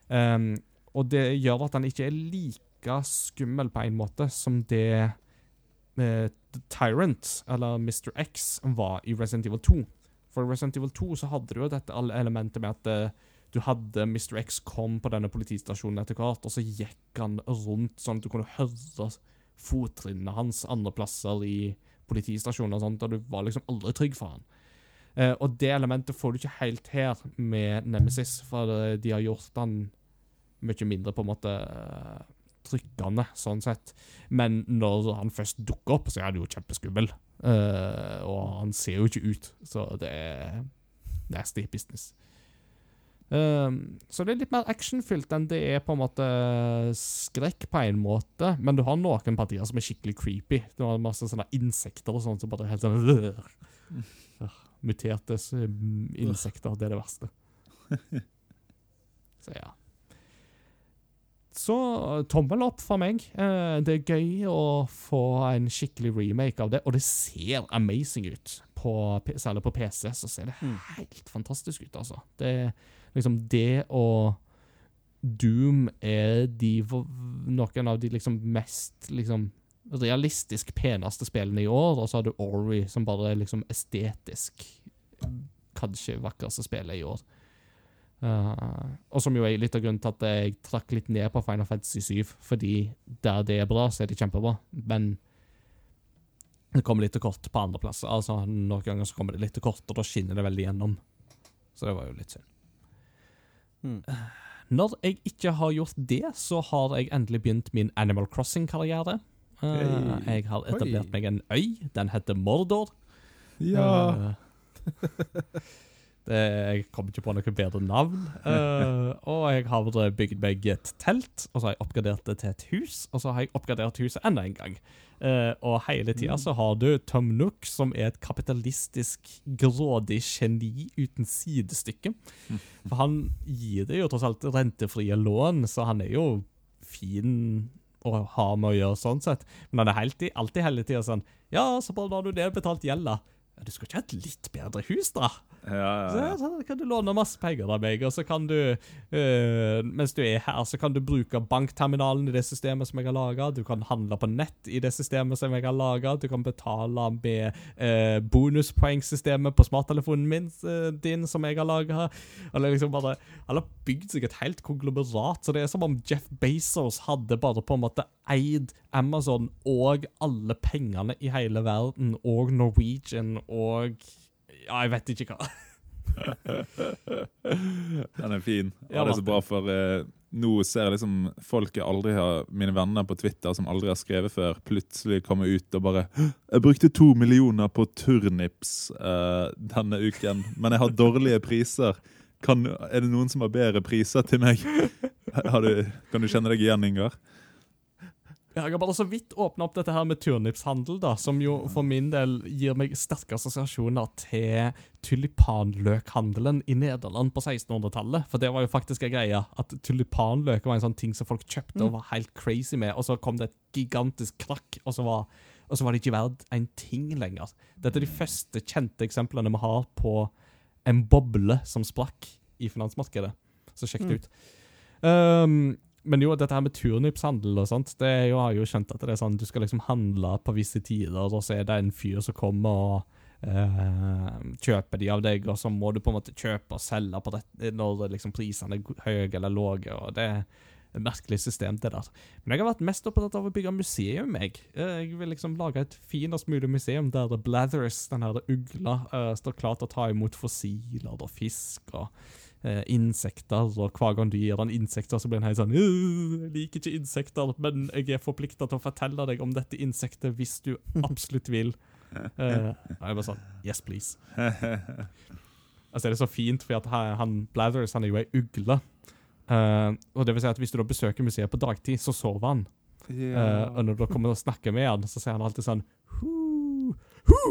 Um, og det gjør at han ikke er like skummel på en måte som det eh, Tyrant, eller Mr. X, var i Resident Evil 2. For i Resident Evil 2 så hadde du jo dette alle elementet med at eh, du hadde Mr. X kom på denne politistasjonen etter hvert, og så gikk han rundt sånn at du kunne høre fottrinnene hans andre plasser i politistasjonen og sånt, og du var liksom aldri trygg for han. Eh, og det elementet får du ikke helt her med Nemesis, for eh, de har gjort han mye mindre på en måte eh, trykkende, sånn sett. Men når han først dukker opp, så er han jo kjempeskummel. Uh, og han ser jo ikke ut, så det er nasty business. Um, så det er litt mer actionfylt enn det er på en måte skrekk på en måte. Men du har noen partier som er skikkelig creepy. Du har masse sånne insekter og sånt som bare er helt sånn øh, <laughs> Muterte insekter. Det er det verste. <laughs> Så ja. Så tommel opp for meg. Eh, det er gøy å få en skikkelig remake av det, og det ser amazing ut. På, særlig på PC så ser det Mm. helt fantastisk ut, altså. Det, liksom det og Doom er de, noen av de liksom mest liksom realistisk peneste spillene i år, og så har du Ori, som bare er liksom estetisk kanskje vakreste spillet i år. Uh, og som jo er litt av grunnen til at jeg trakk litt ned på Final Fantasy 7, fordi der det er bra, så er det kjempebra. Men det kommer litt til kort på andre plasser. Altså, Noen ganger så kommer det litt til kort, og da skinner det veldig gjennom. Så det var jo litt synd. Mm. Når jeg ikke har gjort det, så har jeg endelig begynt min Animal Crossing-karriere. Uh, jeg har etablert Oi. meg en øy. Den heter Mordor. Ja. Eh, <laughs> det, jeg kom ikke på noe bedre navn. Uh, <laughs> og jeg har bygd meg et telt, og så har jeg oppgradert det til et hus. Og så har jeg oppgradert huset enda en gang. Uh, og hele tida så har du Tom Nook, som er et kapitalistisk, grådig geni uten sidestykke. <laughs> For han gir det jo tross alt rentefrie lån, så han er jo fin å ha med å gjøre sånn sett. Men han er alltid, alltid hele tida sånn Ja, så bare har du nedbetalt gjelda. Du skal ikke ha et litt bedre hus, da? Ja, Så, ja, ja. så kan du låne masse penger av meg, og så kan du øh, Mens du er her, så kan du bruke bankterminalen i det systemet som jeg har laga. Du kan handle på nett i det systemet som jeg har laga. Du kan betale med øh, bonuspoengsystemet på smarttelefonen min, øh, din, som jeg har laga. Liksom bare, han har bygd seg et helt konglomerat, så det er som om Jeff Bezos hadde bare på en måte eid Amazon og alle pengene i hele verden, og Norwegian og Ja, jeg vet ikke hva. <laughs> Den er fin. Ja, Ja, det er så bra, for eh, nå ser jeg liksom folk jeg aldri har Mine venner på Twitter som aldri har skrevet før, plutselig komme ut og bare 'Jeg brukte to millioner på turnips eh, denne uken, men jeg har dårlige priser'. Kan, er det noen som har bedre priser til meg? <laughs> Har du, kan du kjenne deg igjen, Ingar? Ja, Jeg har bare så vidt åpna opp dette her med turnipshandel, da, som jo for min del gir meg sterke assosiasjoner til tulipanløkhandelen i Nederland på 1600-tallet. For det var jo faktisk en greie at tulipanløk var en sånn ting som folk kjøpte og var helt crazy med, og så kom det et gigantisk krakk, og så var, og så var det ikke verdt en ting lenger. Dette er de første kjente eksemplene vi har på en boble som sprakk i finansmarkedet. Så sjekk det ut. Um, men jo, dette her med turnipshandel og sånt, det er jo, jeg har jo skjønt at det er sånn, du skal liksom handle på visse tider, og så er det en fyr som kommer og eh, kjøper de av deg, og så må du på en måte kjøpe og selge på det når liksom prisene er høye eller lave, og det et merkelig system, det der. Men jeg har vært mest opptatt av å bygge museum, jeg. Eh, Jeg vil liksom lage et finest mulig museum der The Blathers, den her ugla, eh, står klar til å ta imot fossiler og fisk og eh, insekter, og hver gang du gir den insekter, så blir den helt sånn «Øh, Jeg liker ikke insekter, men jeg er forplikta til å fortelle deg om dette insektet hvis du <laughs> absolutt vil. Eh, jeg bare sånn Yes, please. Altså, det er så fint, for han, han Blathers han er jo ei ugle. Eh, og det vil si at Hvis du da besøker museet på dagtid, så sover han. Eh, og når du kommer og snakker med han, så sier han alltid sånn Hoo, hu!»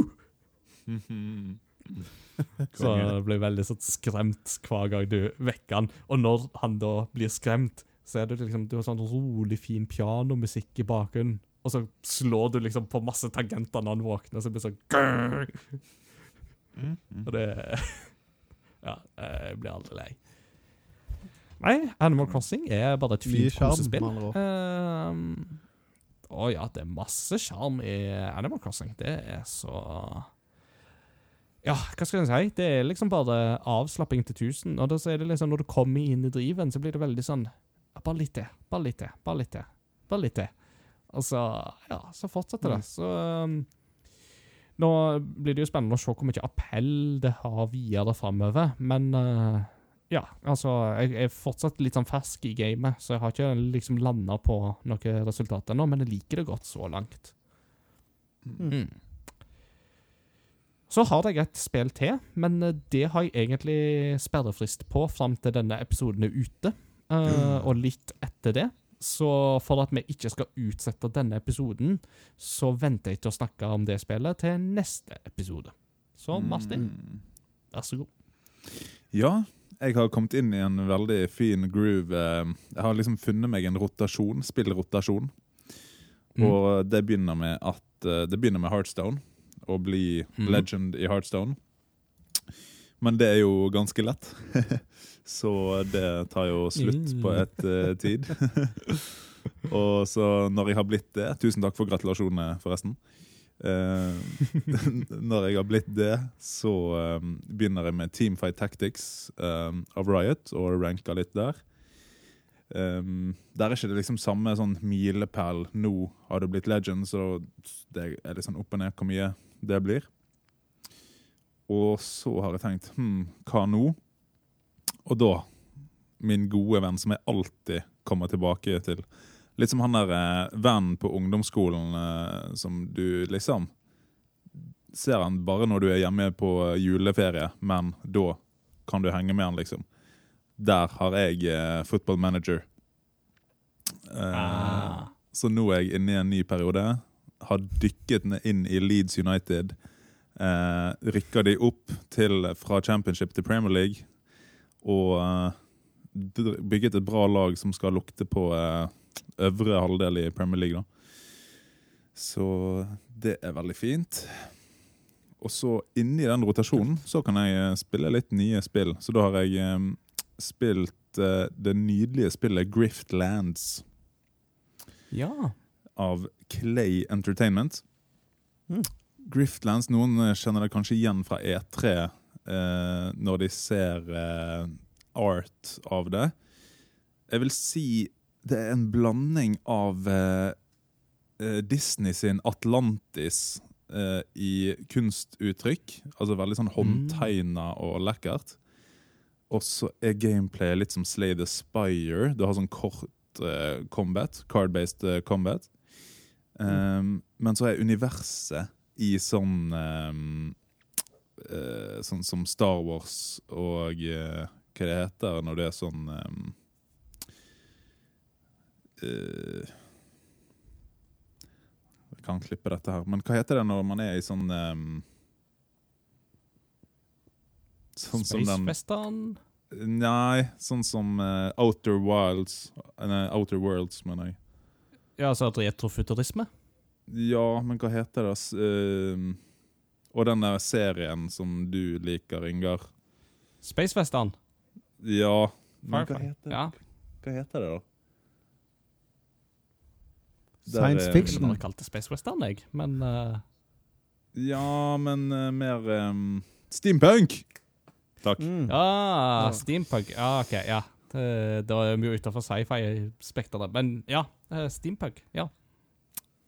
<laughs> <laughs> Så jeg det blir veldig sånn skremt hver gang du vekker han. Og når han da blir skremt, så er det liksom Du har sånn rolig, fin pianomusikk i bakgrunnen. Og så slår du liksom på masse tangenter når han våkner, så det blir sånn «Grrr!» Og det <laughs> Ja, jeg blir aldri lei. Nei, Animal Crossing er bare et fint kosespill. Å. Ehm, Å ja, det er masse sjarm i Animal Crossing. Det er så Ja, hva skal jeg si? Det er liksom bare avslapping til tusen. Og da er det liksom, når du kommer inn i driven, så blir det veldig sånn Bare litt til, bare litt til, bare litt til. Bare litt til. Og så Ja, så fortsetter det. Så um, Nå blir det jo spennende å se hvor mye appell det har videre framover, men uh, ja, altså Jeg er fortsatt litt sånn fersk i gamet, så jeg har ikke liksom landa på noe resultat ennå, men jeg liker det godt så langt. Mm. Så har jeg et spill til, men eh, det har jeg egentlig sperrefrist på fram til denne episoden er ute, eh, og litt etter det. Så for at vi ikke skal utsette denne episoden, så venter jeg til å snakke om det spillet til neste episode. Så Martin, Mm. vær så god. Ja, jeg har kommet inn i en veldig fin groove. eh, Jeg har liksom funnet meg en rotasjon, spillrotasjon. Mm. Og det begynner med at Det begynner med Heartstone. Å bli mm. legend i Heartstone. Men det er jo ganske lett. <laughs> så det tar jo slutt på Mm. et uh, tid. <laughs> Og så når jeg har blitt det Tusen takk for gratulasjonene, forresten. <laughs> Uh, når jeg har blitt det, så eh, begynner jeg med Teamfight Tactics eh, av Riot, og ranker litt der. Um, der er ikke det liksom samme sånn milepæl. Nå har du blitt legend, så det er litt sånn opp og ned hvor mye det blir. Og så har jeg tenkt hm, hva nå? Og da, min gode venn som jeg alltid kommer tilbake til. Litt som han der eh, vennen på ungdomsskolen eh, som du liksom Ser han bare når du er hjemme på juleferie, men da kan du henge med han, liksom. Der har jeg eh, football manager. Eh, Ah. Så nå er jeg inne i en ny periode. Har dykket inn i Leeds United. Eh, rykker de opp til, fra championship til Premier League. Og eh, bygget et bra lag som skal lukte på eh, øvre halvdel i Premier League. da. Så det er veldig fint. Og så inni den rotasjonen så kan jeg eh, spille litt nye spill. Så da har jeg eh, spilt eh, det nydelige spillet Griftlands Ja. Av Clay Entertainment. Mm. Griftlands, noen eh, kjenner det kanskje igjen fra E3 eh, når de ser eh, art av det. Jeg vil si det er en blanding av eh, eh, Disney sin Atlantis eh, i kunstuttrykk. Altså veldig sånn håndtegna og lekkert. Og så er gameplayet litt som Slay the Spire. Du har sånn kort combat, card-based combat. Um, Men så er universet i sånn um, uh, Sånn som Star Wars og uh, hva det heter når det er sånn um, uh, Jeg kan klippe dette her, men hva heter det når man er i sånn Sånn som Space den Western. Nei, sånn som Outer Wilds Nei, Outer Worlds, mener jeg. Ja, altså retrofuturisme. Ja, men hva heter det? Ehm, og den der serien som du liker, Ingar. Space Western. Ja, men hva heter, Ja. hva heter det, da? Der Science Fiction? Jeg ville fiction. bare kalt det Space Western, jeg. Men uh... Ja, men uh, mer um, Steampunk! Takk. Mm. Ah, Ja. steampunk. Ja, OK. Ja. Det- Da er vi jo utenfor sci-fi-spekteret. Men ja, eh, steampunk. Ja.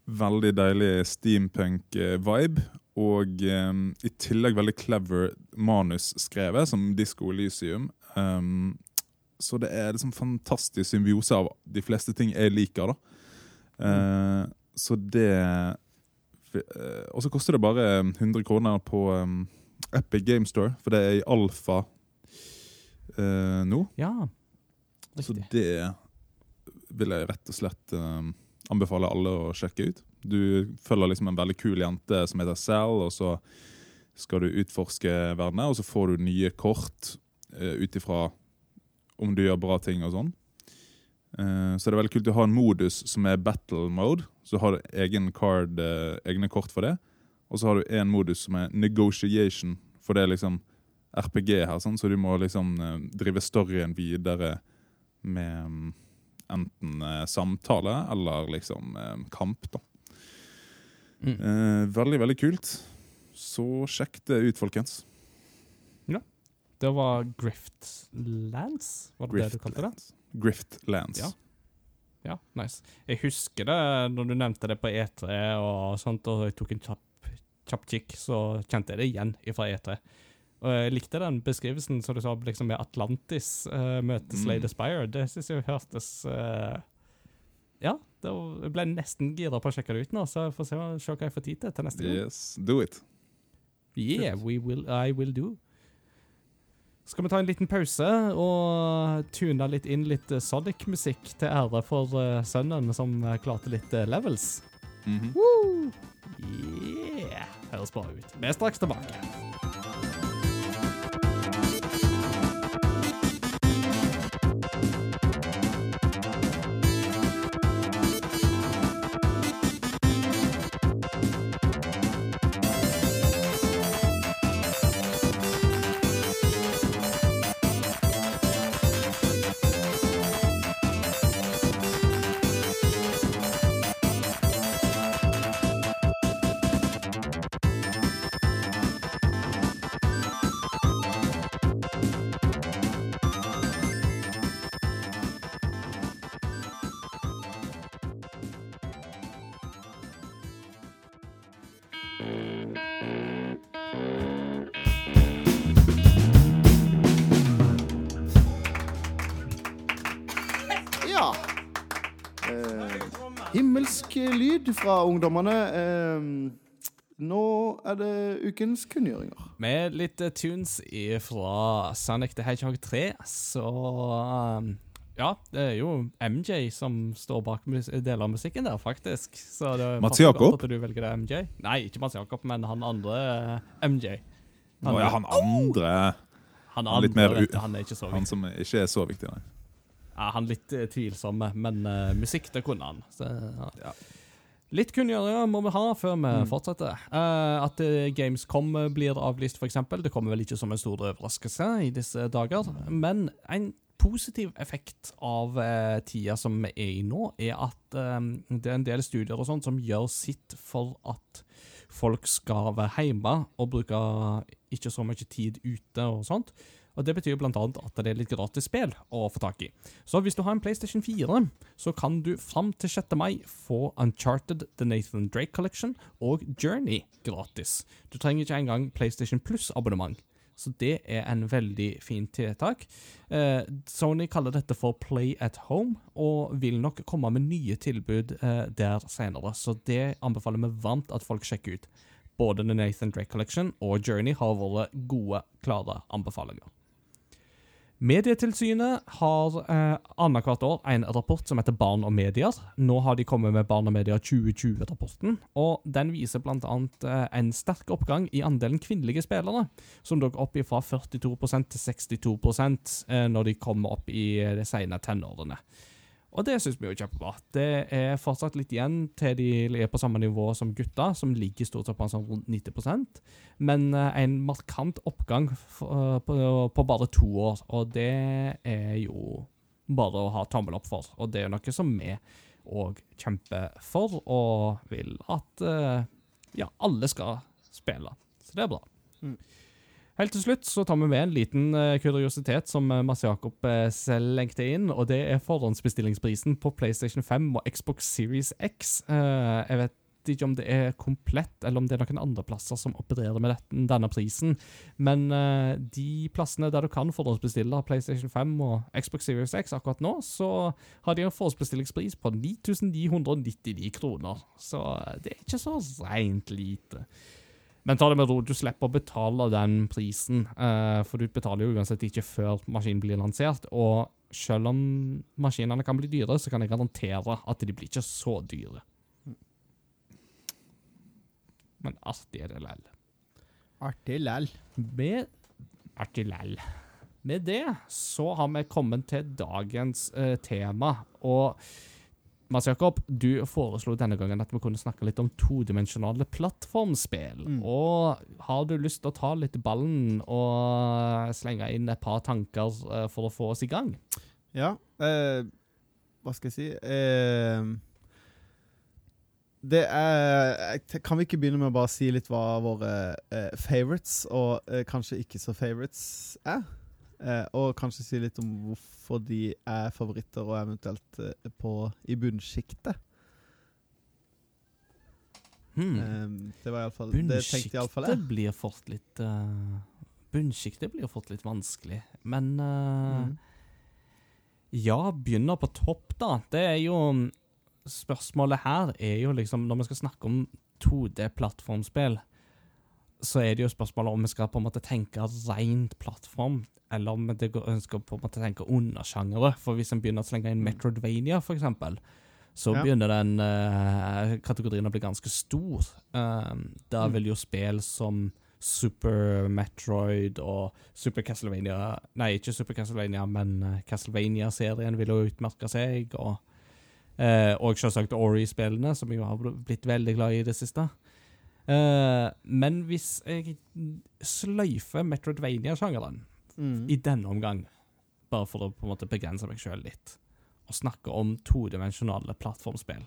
Veldig deilig steampunk-vibe. Og um, i tillegg veldig clever manus skrevet, som Disco Elysium. Um, så det er liksom fantastisk symbiose av de fleste ting jeg liker, da. Eh, så det eh, Og så koster det bare 100 kroner på um, Epic Game Store, for det er i alfa uh, nå. ja. Så det vil jeg rett og slett eh, anbefale alle å sjekke ut. Du følger liksom en veldig kul jente som heter Sal, og så skal du utforske verden, og så får du nye kort uh, ut ifra om du gjør bra ting og sånn. Uh, så det er veldig kult å ha en modus som er battle mode, så har du egen card, uh, egne kort for det. Og så har du en modus som er negotiation, for det er liksom RPG her, sånn, så du må liksom drive storyen videre med mm, enten eh, samtale eller liksom eh, kamp, da. Mm. Eh, veldig, veldig kult. Så sjekk det ut, folkens. Ja. Det var Griftlands? Var det det du kalte det? Griftlands. Griftlands. Ja. Ja, nice. Jeg husker det når du nevnte det på E3 og sånt, og jeg tok en kjapp, kjapp kikk, så kjente jeg det igjen fra E3. Og jeg likte den beskrivelsen som du sa liksom med Atlantis uh, møter Slay the Spire. Det syns jeg hørtes uh, Ja, det var, jeg ble nesten gira på å sjekke det ut nå, så jeg får se, se hva jeg får tid til til neste gang. Yes, do it. Yeah, we will, I will do. Skal vi ta en liten pause og tune litt inn litt eh, Sonic-musikk til ære for uh, sønnen som eh, klarte litt uh, levels? Mhm. Yeah! Høres bra ut. Vi er straks tilbake. Fra ungdommene. Eh, nå er det ukens kunngjøringer. Med litt eh, tunes fra Sonic the Hedgehog 3, så um, Ja, det er jo MJ som står bak mus deler av musikken der, faktisk. Så det Mats Jakob? At du velger det MJ. Nei, ikke Mats Jakob, men han andre eh, MJ. Å ja, han andre. Han Han andre, litt mer dette, han er ikke så Han som ikke er så viktig, nei. Ja, han litt eh, tvilsomme, men uh, musikk, det kunne han. Så, ja. Litt kunngjøring må vi ha før vi Mm. fortsetter. Uh, at eh, Gamescom eh, blir avlyst, f.eks. Det kommer vel ikke som en stor overraskelse i disse dager. Men en positiv effekt av uh, tida som vi er i nå, er at eh, det er en del studier og sånt som gjør sitt for at folk skal være hjemme og bruke ikke så mye tid ute og sånt. Og Det betyr annet at det er litt gratis spill å få tak i. Så hvis du har en PlayStation 4, så kan du fram til 6. mai få Uncharted The Nathan Drake Collection og Journey gratis. Du trenger ikke engang PlayStation Plus-abonnement. Så det er en veldig fin tiltak. Eh, Sony kaller dette for Play at Home, og vil nok komme med nye tilbud eh, der senere. Så det anbefaler vi varmt at folk sjekker ut. Både The Nathan Drake Collection og Journey har vært gode, klare anbefalinger. Medietilsynet har eh, annethvert år en rapport som heter Barn og medier. Nå har de kommet med Barn og medier 2020-rapporten, og den viser bl.a. Eh, en sterk oppgang i andelen kvinnelige spillere, som dog opp fra 42% til 62 eh, når de kommer opp i de sene tenårene. Og det syns vi er kjempebra. Det er fortsatt litt igjen til de er på samme nivå som gutta, som ligger stort sett på sånn rundt 90% men eh, en markant oppgang eh, på, på bare to år. Og det er jo bare å ha tommel opp for. Og det er noe som vi òg kjemper for, og vil at eh, ja, alle skal spille. Så det er bra. Mm. Helt til slutt så tar vi med en liten uh, kuriositet som uh, Mads Jakob uh, lengte inn, og det er forhåndsbestillingsprisen på PlayStation 5 og Xbox Series X. Jeg vet ikke om det er komplett, eller om det er noen andre plasser som opererer med dette, denne prisen, men de plassene der du kan forhåndsbestille PlayStation 5 og Xbox Series X akkurat nå, så har de en forhåndsbestillingspris på 9999 kroner. Så det er ikke så rent lite. Men ta det med ro, du slipper å betale den prisen, eh, for du betaler jo uansett ikke før maskinen blir lansert. Og selv om maskinene kan bli dyre, så kan jeg garantere at de blir ikke så dyre. Men artig er det lell. Artig lell. Med artig lell. Med det så har vi kommet til dagens eh, tema, og Mats Jakob, du foreslo denne gangen at vi kunne snakke litt om todimensjonale plattformspill. Mm. Og har du lyst til å ta litt ballen og slenge inn et par tanker eh, for å få oss i gang? Ja. Eh, hva skal jeg si eh, Det er Kan vi ikke begynne med å bare si litt hva våre eh, favorites og eh, kanskje ikke så favorites er? Eh, og kanskje si litt om hvorfor de er favoritter, og eventuelt eh, på i bunnsjiktet. Hmm. Eh, det var iallfall Det tenkte iallfall jeg. Blir fort litt uh, Bunnsjiktet blir fort litt vanskelig, men uh, Mm. Ja, begynner på topp, da. Det er jo Spørsmålet her er jo liksom Når vi skal snakke om 2D-plattformspill, så er det jo spørsmålet om vi skal på en måte tenke rent plattform, eller om vi ønsker på en måte tenke undersjangere. For hvis en begynner å slenge inn Metroidvania, for eksempel, så Ja. begynner den uh, kategorien å bli ganske stor. Um, da Mm. vil jo spill som Super Metroid og Super Castlevania Nei, ikke Super Castlevania, men eh, Castlevania-serien vil jo utmerke seg. Og, uh, og selvsagt Ori-spillene, som jeg har blitt veldig glad i i det siste. Eh, men hvis jeg sløyfer Metroidvania-sjangeren Mm. i denne omgang, bare for å på en måte begrense meg sjøl litt, og snakke om todimensjonale plattformspill,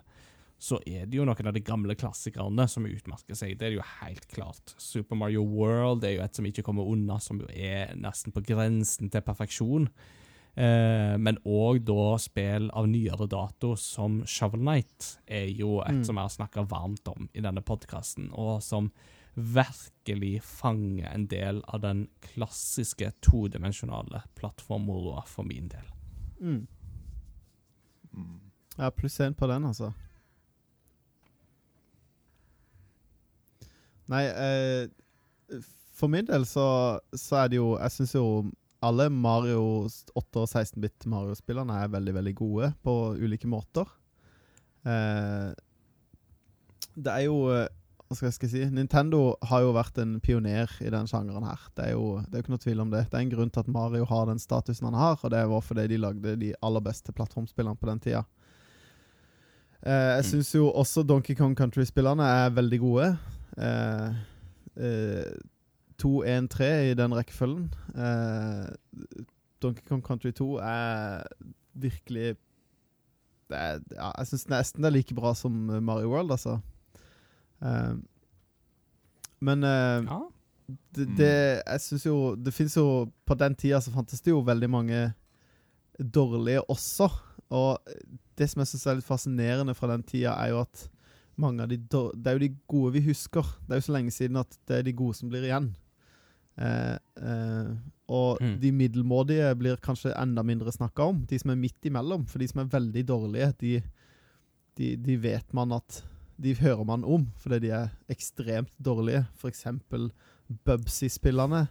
så er det jo noen av de gamle klassikerne som utmerker seg. Det er jo helt klart. Super Mario World er jo et som ikke kommer unna, som jo er nesten på grensen til perfeksjon. Eh, men òg da spill av nyere dato som Shovel Knight er jo et Mm. som jeg har snakka varmt om i denne podkasten, og som virkelig fanger en del av den klassiske todimensjonale plattformmoroa for min del. Mm. Mm. Ja, pluss én på den, altså. Nei, eh, for min del så, så er det jo Jeg syns jo alle Mario 8- og 16-bit Mario-spillerne er veldig, veldig gode på ulike måter. Eh, det er jo eh, Hva skal jeg si? Nintendo har jo vært en pioner i den sjangeren her. Det er jo det er ikke noe tvil om det. Det er en grunn til at Mario har den statusen han har, og det var fordi de lagde de aller beste plattformspillene på den tida. Eh, jeg Mm. syns jo også Donkey Kong Country-spillerne er veldig gode. Eh, eh, 2-1-3 i den rekkefølgen. Eh, Donkey Kong Country 2 er virkelig det er, ja, Jeg syns nesten det er like bra som Mario World, altså. Eh, men eh, Ja. det, det Jeg syns jo Det fins jo På den tida så fantes det jo veldig mange dårlige også. Og det som jeg syns er litt fascinerende fra den tida, er jo at mange av de Det er jo de gode vi husker. Det er jo så lenge siden at det er de gode som blir igjen. Eh, eh, og Mm. de middelmådige blir kanskje enda mindre snakka om. De som er midt imellom. For de som er veldig dårlige, de, de, de vet man at De hører man om fordi de er ekstremt dårlige. For eksempel Bubsy-spillerne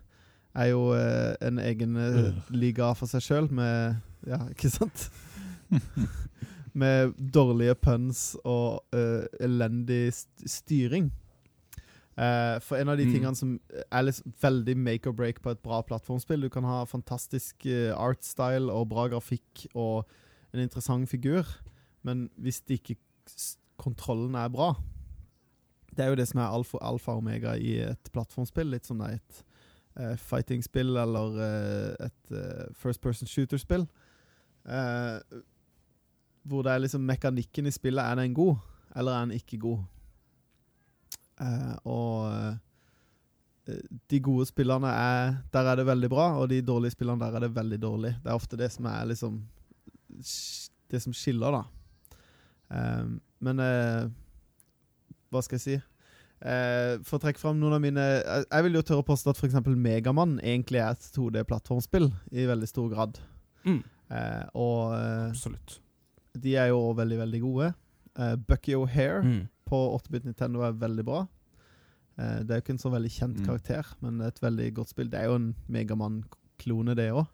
er jo eh, en egen eh, liga for seg sjøl, med Ja, ikke sant? <laughs> med dårlige puns og eh, elendig st styring. Eh, for en av de Mm. tingene som er liksom veldig make or break på et bra plattformspill Du kan ha fantastisk uh, art style og bra grafikk og en interessant figur, men hvis det ikke kontrollen er bra Det er jo det som er alfa, alfa og omega i et plattformspill. Litt som det er et uh, fighting-spill eller uh, et uh, first person shooter-spill. Hvor det er liksom mekanikken i spillet. Er den god, eller er den ikke god? Eh, og eh, de gode spillerne er Der er det veldig bra, og de dårlige spillerne der er det veldig dårlig. Det er ofte det som er liksom Det som skiller, da. Eh, men eh, Hva skal jeg si? Eh, for å trekke fram noen av mine Jeg, jeg vil jo tørre å påstå at f.eks. Megamann egentlig er et 2D-plattformspill i veldig stor grad. Mm. Eh, og Absolutt. de er jo også veldig, veldig gode. Bucky O'Hare Mm. På 8-bit Nintendo er veldig bra. Eh, det er jo ikke en så veldig kjent Mm. karakter, men det er et veldig godt spill. Det er jo en Megamann-klone, det òg.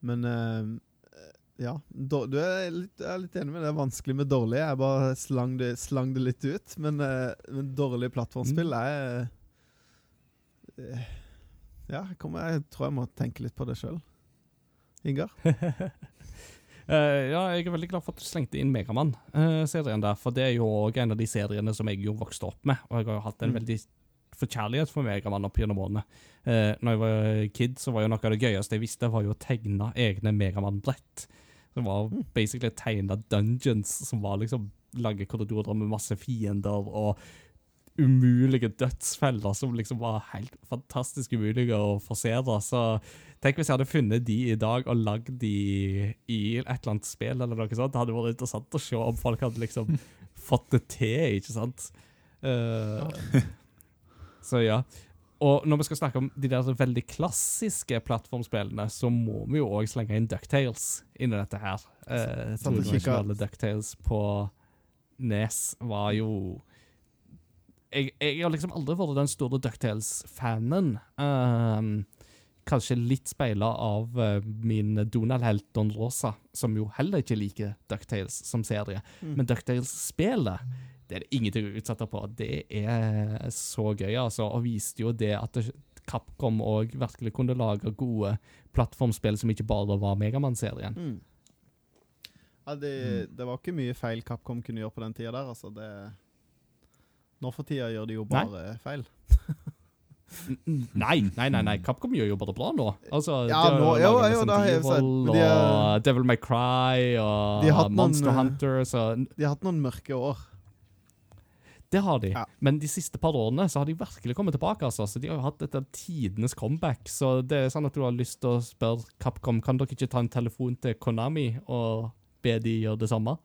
men eh, ja. Du er litt, jeg er litt enig med det. Det er vanskelig med dårlig. Jeg bare slang det, slang det litt ut. Men, eh, men dårlig plattformspill er eh, Ja, jeg, kommer, jeg tror jeg må tenke litt på det sjøl. Ingar? <laughs> Eh, ja, jeg er veldig glad for at du slengte inn Megamann-serien der, for det er jo også en av de seriene som jeg jo vokste opp med, og jeg har jo hatt en Mm. veldig forkjærlighet for Megamann opp gjennom årene. Uh, når jeg var kid, så var jo noe av det gøyeste jeg visste, var jo å tegne egne Megamann-brett. Det var Mm. basically tegna dungeons, som var liksom lange korridorer med masse fiender, og umulige dødsfeller som liksom var helt fantastisk umulige å forsere. Så tenk hvis jeg hadde funnet de i dag og lagd de i et eller annet spill, eller noe sånt. Det hadde vært interessant å se om folk hadde liksom <laughs> fått det til, ikke sant? Uh, <laughs> så ja. Og når vi skal snakke om de der veldig klassiske plattformspillene, så må vi jo òg slenge inn Ducktales inni dette her. Uh, Ducktales på Nes var jo jeg, jeg har liksom aldri vært den store Ducktales-fanen. Um, kanskje litt speila av uh, min Donald-helt Don Rosa, som jo heller ikke liker Ducktales som serie. Mm. Men Ducktales-spelet det er det ingenting å utsette på. Det er så gøy, altså. Og viste jo det at Capcom òg virkelig kunne lage gode plattformspill som ikke bare var Megamann-serien. Mm. Ja, det, det var ikke mye feil Capcom kunne gjøre på den tida der, altså. Det Nå for tida gjør de jo Nei. bare feil. Nei, <laughs> nei, nei, nei. Capcom gjør jo bare bra nå. Altså, Ja, de har nå- jo, laget jo, Resident har jeg sett, de og Devil May Cry og Monster noen, eh, Hunter. Så De har hatt noen mørke år. det har de. Ja. Men de siste par årene så har de virkelig kommet tilbake. altså. Så De har jo hatt et av tidenes comeback. Så det er sånn at du har lyst til å spørre Capcom kan dere ikke ta en telefon til Konami og be de gjøre det samme.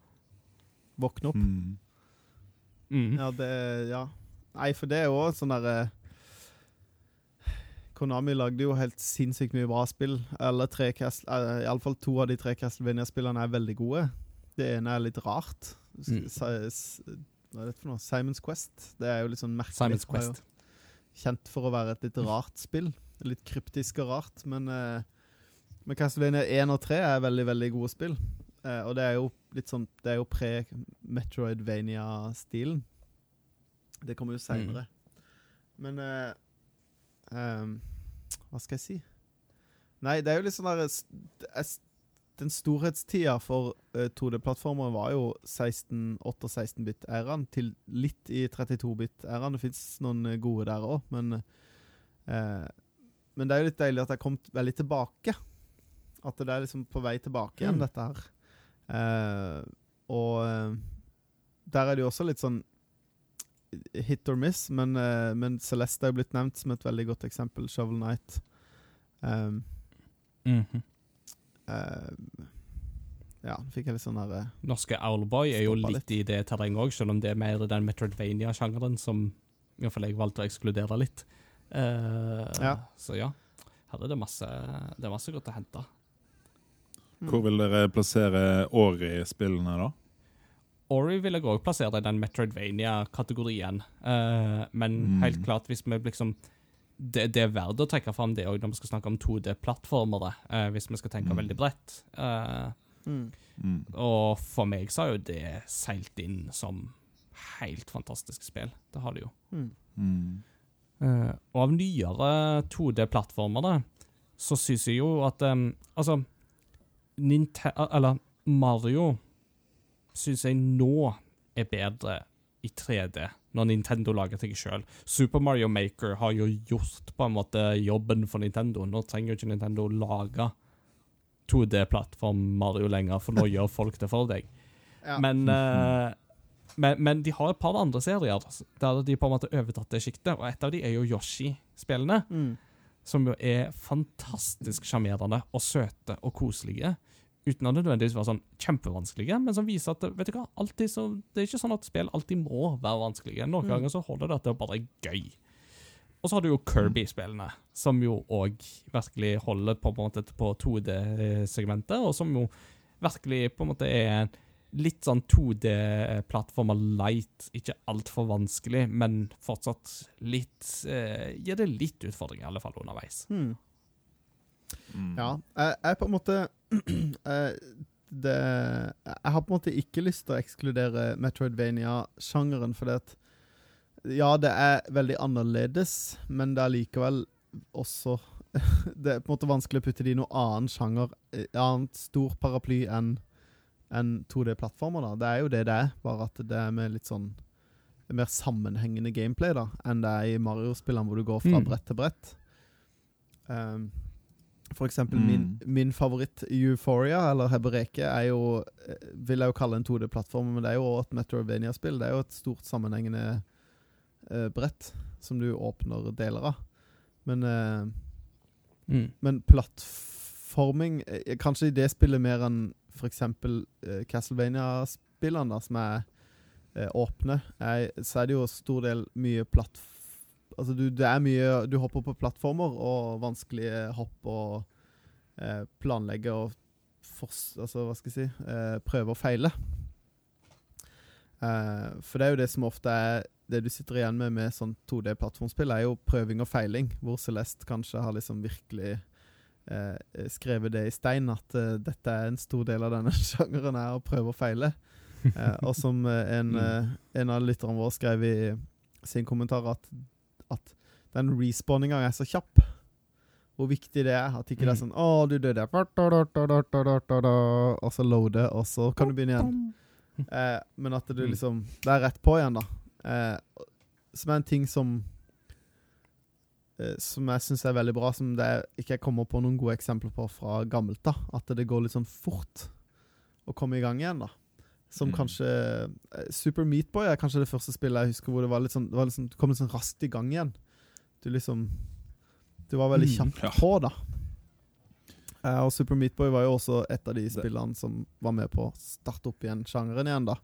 Våkne opp. Mm. Mm. Ja, det Ja. Nei, for det er jo sånn derre Konami lagde jo helt sinnssykt mye bra spill. Alle tre Castle, uh, Iallfall to av de tre Castlevania-spillene er veldig gode. Det ene er litt rart. Mm. Hva er dette for noe? Simon's Quest. Det er jo litt sånn merkelig. Simon's Quest. Kjent for å være et litt rart spill. Litt kryptisk og rart, men uh, men Castlevania 1 og 3 er veldig, veldig gode spill. Eh, og det er jo litt sånn Det er jo pre-Metroidvania-stilen. Det kommer jo seinere. Men eh, ehm, Hva skal jeg si? Nei, det er jo litt sånn der er Den storhetstida for eh, 2D-plattformer var jo 16, 8 og 16-bit-æraen, til litt i 32-bit-æraen. Det fins noen gode der òg, men eh, Men det er jo litt deilig at er kommet veldig tilbake. At det er liksom på vei tilbake igjen, Mm. dette her. Eh, og eh, der er det jo også litt sånn hit or miss, men, uh, men Celeste er jo blitt nevnt som et veldig godt eksempel. Shovel Knight. Um, mm -hmm. uh, ja, fikk jeg litt sånn derre Norske Owlboy er jo litt, litt i det terrenget òg, selv om det er mer den Metroidvania-sjangeren som iallfall jeg valgte å ekskludere litt. Uh, Ja. Så ja, her er det masse, det er masse godt å hente. Hvor vil dere plassere Ori-spillene, da? Ori vil jeg òg plassere i den Metroidvania-kategorien, Uh, men Mm. helt klart, hvis vi liksom det, det er verdt å trekke fram det òg når vi skal snakke om 2D-plattformere, uh, hvis vi skal tenke Mm. veldig bredt. Uh, Mm. Mm. og for meg så har jo det seilt inn som helt fantastisk spill. Det har det jo. Mm. Mm. Eh, og av nyere 2D-plattformere så syns jeg jo at um, Altså, Ninte Eller Mario syns jeg nå er bedre i 3D, når Nintendo lager ting sjøl. Super Mario Maker har jo gjort på en måte jobben for Nintendo. Nå trenger jo ikke Nintendo lage 2D-plattform Mario lenger, for nå gjør folk det for deg. <laughs> Ja. Men, uh, men, men de har et par andre serier der de på en måte overtatt det sjiktet, og et av de er jo Yoshi-spillene. Mm. Som jo er fantastisk sjarmerende og søte og koselige. Uten å nødvendigvis være sånn kjempevanskelige, men som viser at vet du hva, alltid så, det er ikke sånn at spill alltid må være vanskelige. Noen Mm. ganger så holder det at det bare er gøy. Og så har du jo Kirby-spillene, som jo òg virkelig holder på, på, på 2D-segmentet, og som jo virkelig på en måte er litt sånn 2D-plattformer light. Ikke altfor vanskelig, men fortsatt litt eh, Gir det litt utfordringer, i alle fall underveis. Mm. Mm. Ja. Jeg, jeg på en måte <clears throat> eh, det, Jeg har på en måte ikke lyst til å ekskludere Metroidvania-sjangeren, fordi at Ja, det er veldig annerledes, men det er likevel også <laughs> Det er på en måte vanskelig å putte det i noen annen sjanger, annet annen stor paraply enn enn 2D-plattformer. da. Det er jo det det er, bare at det er med litt sånn mer sammenhengende gameplay da, enn det er i Mario-spillene hvor du går fra Mm. brett til brett. Um, for eksempel Mm. min, min favoritt Euphoria, eller Hebereke, er jo eh, Vil jeg jo kalle en 2D-plattform, men det er jo også et Metroidvania-spill. Det er jo et stort sammenhengende uh, brett som du åpner deler av. Men, uh, Mm. men plattforming Kanskje i det spillet mer enn f.eks. Uh, Castlevania-spillene, da, som er uh, åpne, er, så er det jo stor del mye plattform Altså, du, det er mye Du hopper på plattformer og vanskelige hopp og eh, planlegge og fors, altså, hva skal jeg si eh, Prøve og feile. Eh, for det er jo det som ofte er det du sitter igjen med med sånn 2D-plattformspill, er jo prøving og feiling, hvor Celeste kanskje har liksom virkelig eh, skrevet det i stein, at eh, dette er en stor del av denne <laughs> sjangeren, her, å prøve og feile. Eh, og som eh, en, <laughs> eh, en av lytterne våre skrev i sin kommentar, at, at den respawninga er så kjapp. Hvor viktig det er. At ikke det er Mm. sånn 'Å, du døde', og så loade, og så kan du begynne igjen. Eh, men at du Mm. liksom Det er rett på igjen, da. Eh, som er en ting som Som jeg syns er veldig bra, som det ikke jeg kommer på noen gode eksempler på fra gammelt. da At det går litt sånn fort å komme i gang igjen. da Som Mm. kanskje eh, Super Meatboy er kanskje det første spillet jeg husker hvor det var litt sånn, det var litt sånn Du kom litt sånn raskt i gang igjen. Du liksom Du var veldig Mm, ja. på, da. Eh, og Super Meatboy var jo også et av de spillene som var med på å starte opp igjen sjangeren igjen, da.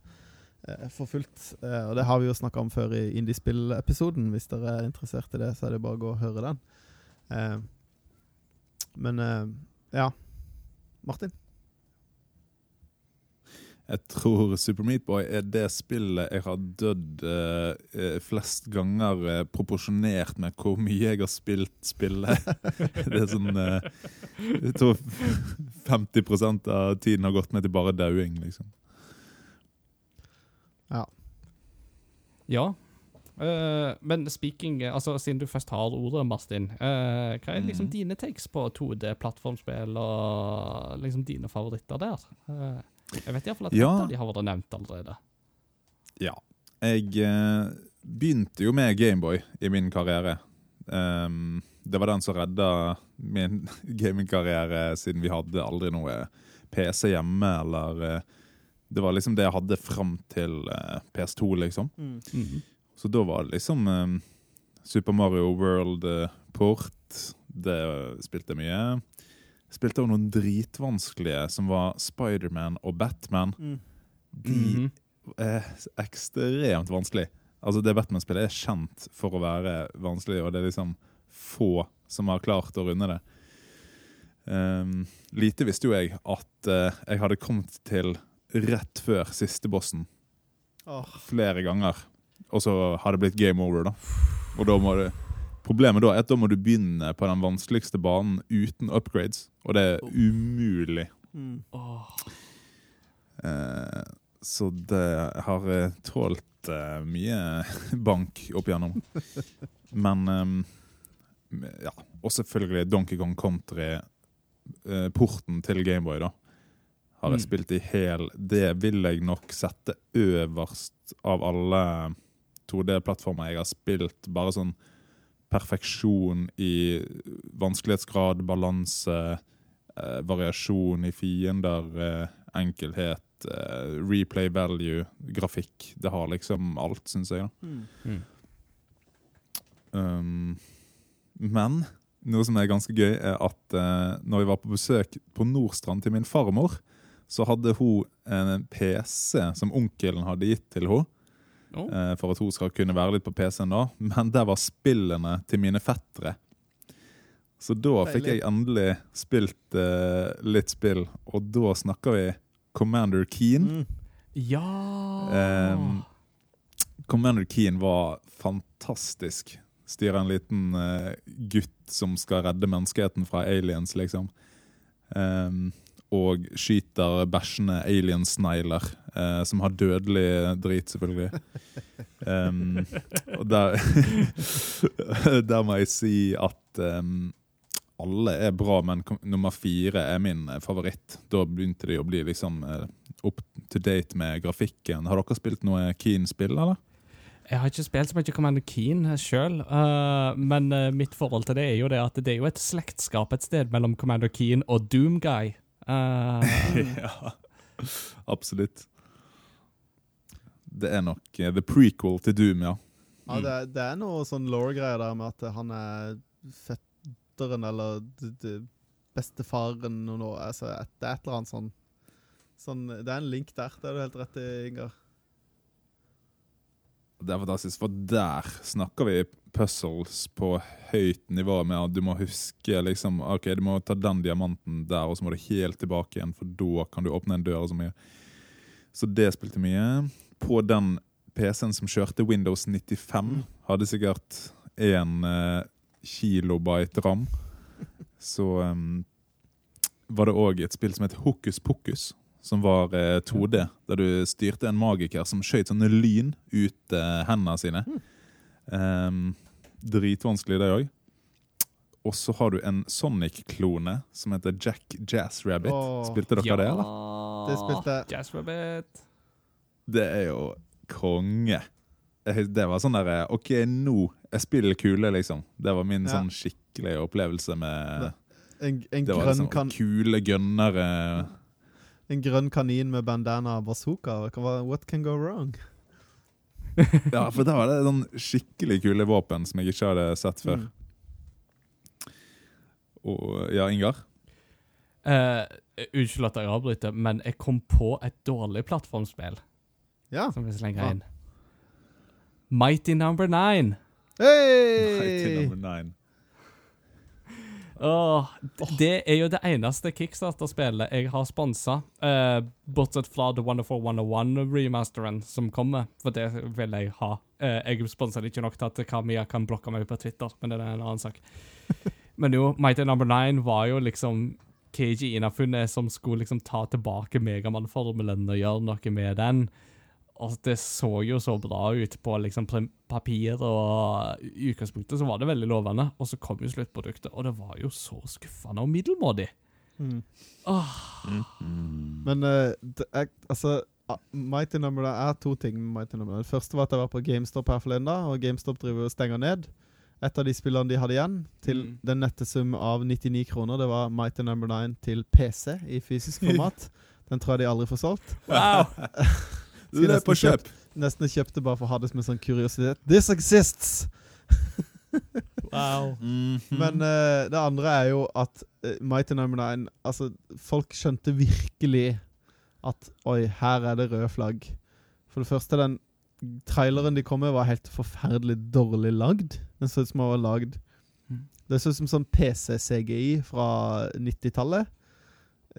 Eh, for fullt. Eh, og det har vi jo snakka om før i Indiespill-episoden. Hvis dere er interessert i det, så er det bare å gå og høre den. Eh, men ja. Martin? Jeg tror Super Meat Boy er det spillet jeg har dødd eh, flest ganger eh, proporsjonert med hvor mye jeg har spilt spillet. <laughs> det er sånn eh, Jeg tror 50% av tiden har gått med til bare dauing, liksom. Ja. Eh, men speaking Altså, siden du først har ordet, Martin, uh, hva er liksom mm. dine takes på 2D-plattformspill og liksom dine favoritter der? Uh, jeg vet iallfall at Ja. ett av de har vært nevnt allerede. Ja. Jeg begynte jo med Gameboy i min karriere. Um, det var den som redda min <laughs> gamingkarriere, siden vi hadde aldri noe PC hjemme, eller eh, Det var liksom det jeg hadde fram til uh, PS2, liksom. Mhm. Så da var det liksom um, Super Mario World uh, Port. Det spilte jeg mye. Spilte også noen dritvanskelige, som var Spiderman og Batman. Mm. De Mhm. er ekstremt vanskelig. Altså Det Batman-spillet er kjent for å være vanskelig, og det er liksom få som har klart å runde det. Um, lite visste jo jeg at uh, jeg hadde kommet til rett før siste bossen Oh. flere ganger. Og så har det blitt game over, da. Og da må du Problemet da er at da må du begynne på den vanskeligste banen uten upgrades, og det er umulig. mm. Oh. Eh, så det har eh, tålt eh, mye <laughs> bank opp igjennom. Men eh, ja. Og selvfølgelig Donkey Kong Country, eh, porten til Gameboy, da. Har jeg Mm. spilt i hel Det vil jeg nok sette øverst av alle 2D-plattformer jeg har spilt. Bare sånn perfeksjon i vanskelighetsgrad, balanse, eh, variasjon i fiender, eh, enkelhet, eh, replay value, grafikk. Det har liksom alt, syns jeg. da. Mm. Mm. Um, men noe som er ganske gøy, er at eh, når vi var på besøk på Nordstrand til min farmor, så hadde hun en PC som onkelen hadde gitt til henne. Åh. eh, for at hun skal kunne være litt på PC-en da. Men der var spillene til mine fettere. Så da fikk jeg endelig spilt uh, litt spill, og da snakker vi Commander Keen. Mm. Ja Um, Commander Keen var fantastisk. Styrer en liten uh, gutt som skal redde menneskeheten fra aliens, liksom. Ehm, og skyter bæsjende alien-snegler, eh, som har dødelig drit, selvfølgelig. Um, og der <laughs> Der må jeg si at um, alle er bra, men nummer fire er min eh, favoritt. Da begynte de å bli liksom eh, up to date med grafikken. Har dere spilt noe Keen-spill, eller? Jeg har ikke spilt så mye Commander Keen sjøl, men uh, mitt forhold til det er jo det at det er jo et slektskap et sted mellom Commander Keen og Doomguy. Uh, <laughs> ja, absolutt. Det er nok uh, the prequel til Doom, ja. Ja, det, det er noe sånn law-greier der med at han er fetteren eller d- d- bestefaren og noe. Altså, et, det er et eller annet sånn, sånn Det er en link der. Det er du helt rett i, Ingar. Det er fantastisk, for der snakker vi puzzles på høyt nivå med at du må huske liksom, ok, du må ta den diamanten der, og så må du helt tilbake igjen, for da kan du åpne en dør og så mye. Så det spilte mye. På den PC-en som kjørte Windows 95, hadde sikkert én eh, kilobyte ram. Så um, var det òg et spill som het Hokus Pokus, som var eh, 2D, der du styrte en magiker som skjøt sånne lyn ut eh, hendene sine. Em, dritvanskelig, det òg. Og så har du en Sonic-klone som heter Jack Jazz Rabbit. Spilte dere det, eller? Det spilte. Jazz Rabbit. Det er jo konge. Det var sånn derre OK, nå Jeg spiller kule, liksom. Det var min Ja. sånn skikkelige opplevelse med En, en, Det var grønn liksom kan, kule gønnere. En grønn kanin med bandana og bazooka. What can go wrong? <laughs> Ja, for da var det sånn skikkelig kule våpen som jeg ikke hadde sett før. Mm. Og ja, Ingar? Uh, Unnskyld at jeg avbryter, men jeg kom på et dårlig plattformspill Ja. som vi slenger Ja. inn. Mighty Number Nine. Mighty Hey! number nine. Åh, det er jo det eneste Kickstarter-spillet jeg har sponsa, uh, bortsett fra The Wonderful 101-remasteren som kommer, for det vil jeg ha. Uh, jeg sponser ikke nok til at Kamia kan blokke meg på Twitter, men det er en annen sak. <laughs> men jo, Mighty Number Nine var jo liksom KG Inafunnet som skulle liksom ta tilbake Megamann-formelen og gjøre noe med den. Og det så jo så bra ut på liksom papir, og i utgangspunktet så var det veldig lovende. Og så kom jo sluttproduktet, og det var jo så skuffende og middelmådig. Mm. Åh, Men uh, det er, altså Mighty Number Nine er to ting med Mighty Number. Det første var at jeg var på GameStop her forleden, da, og GameStop driver og stenger ned. Et av de spillene de hadde igjen, til Mm. den nette sum av 99 kroner, det var Mighty Number 9 til PC i fysisk format. <laughs> Den tror jeg de aldri får solgt. wow! <laughs> Skulle Løp og kjøp. Nesten kjøpte bare for å ha det som en sånn kuriositet. This exists! <laughs> wow. Mhm. Men uh, det andre er jo at uh, Mighty Number Nine Altså, folk skjønte virkelig at Oi, her er det røde flagg. For det første, den traileren de kom med, var helt forferdelig dårlig lagd. Den så ut som den var lagd Mm. Det så ut som sånn PC-CGI fra 90-tallet.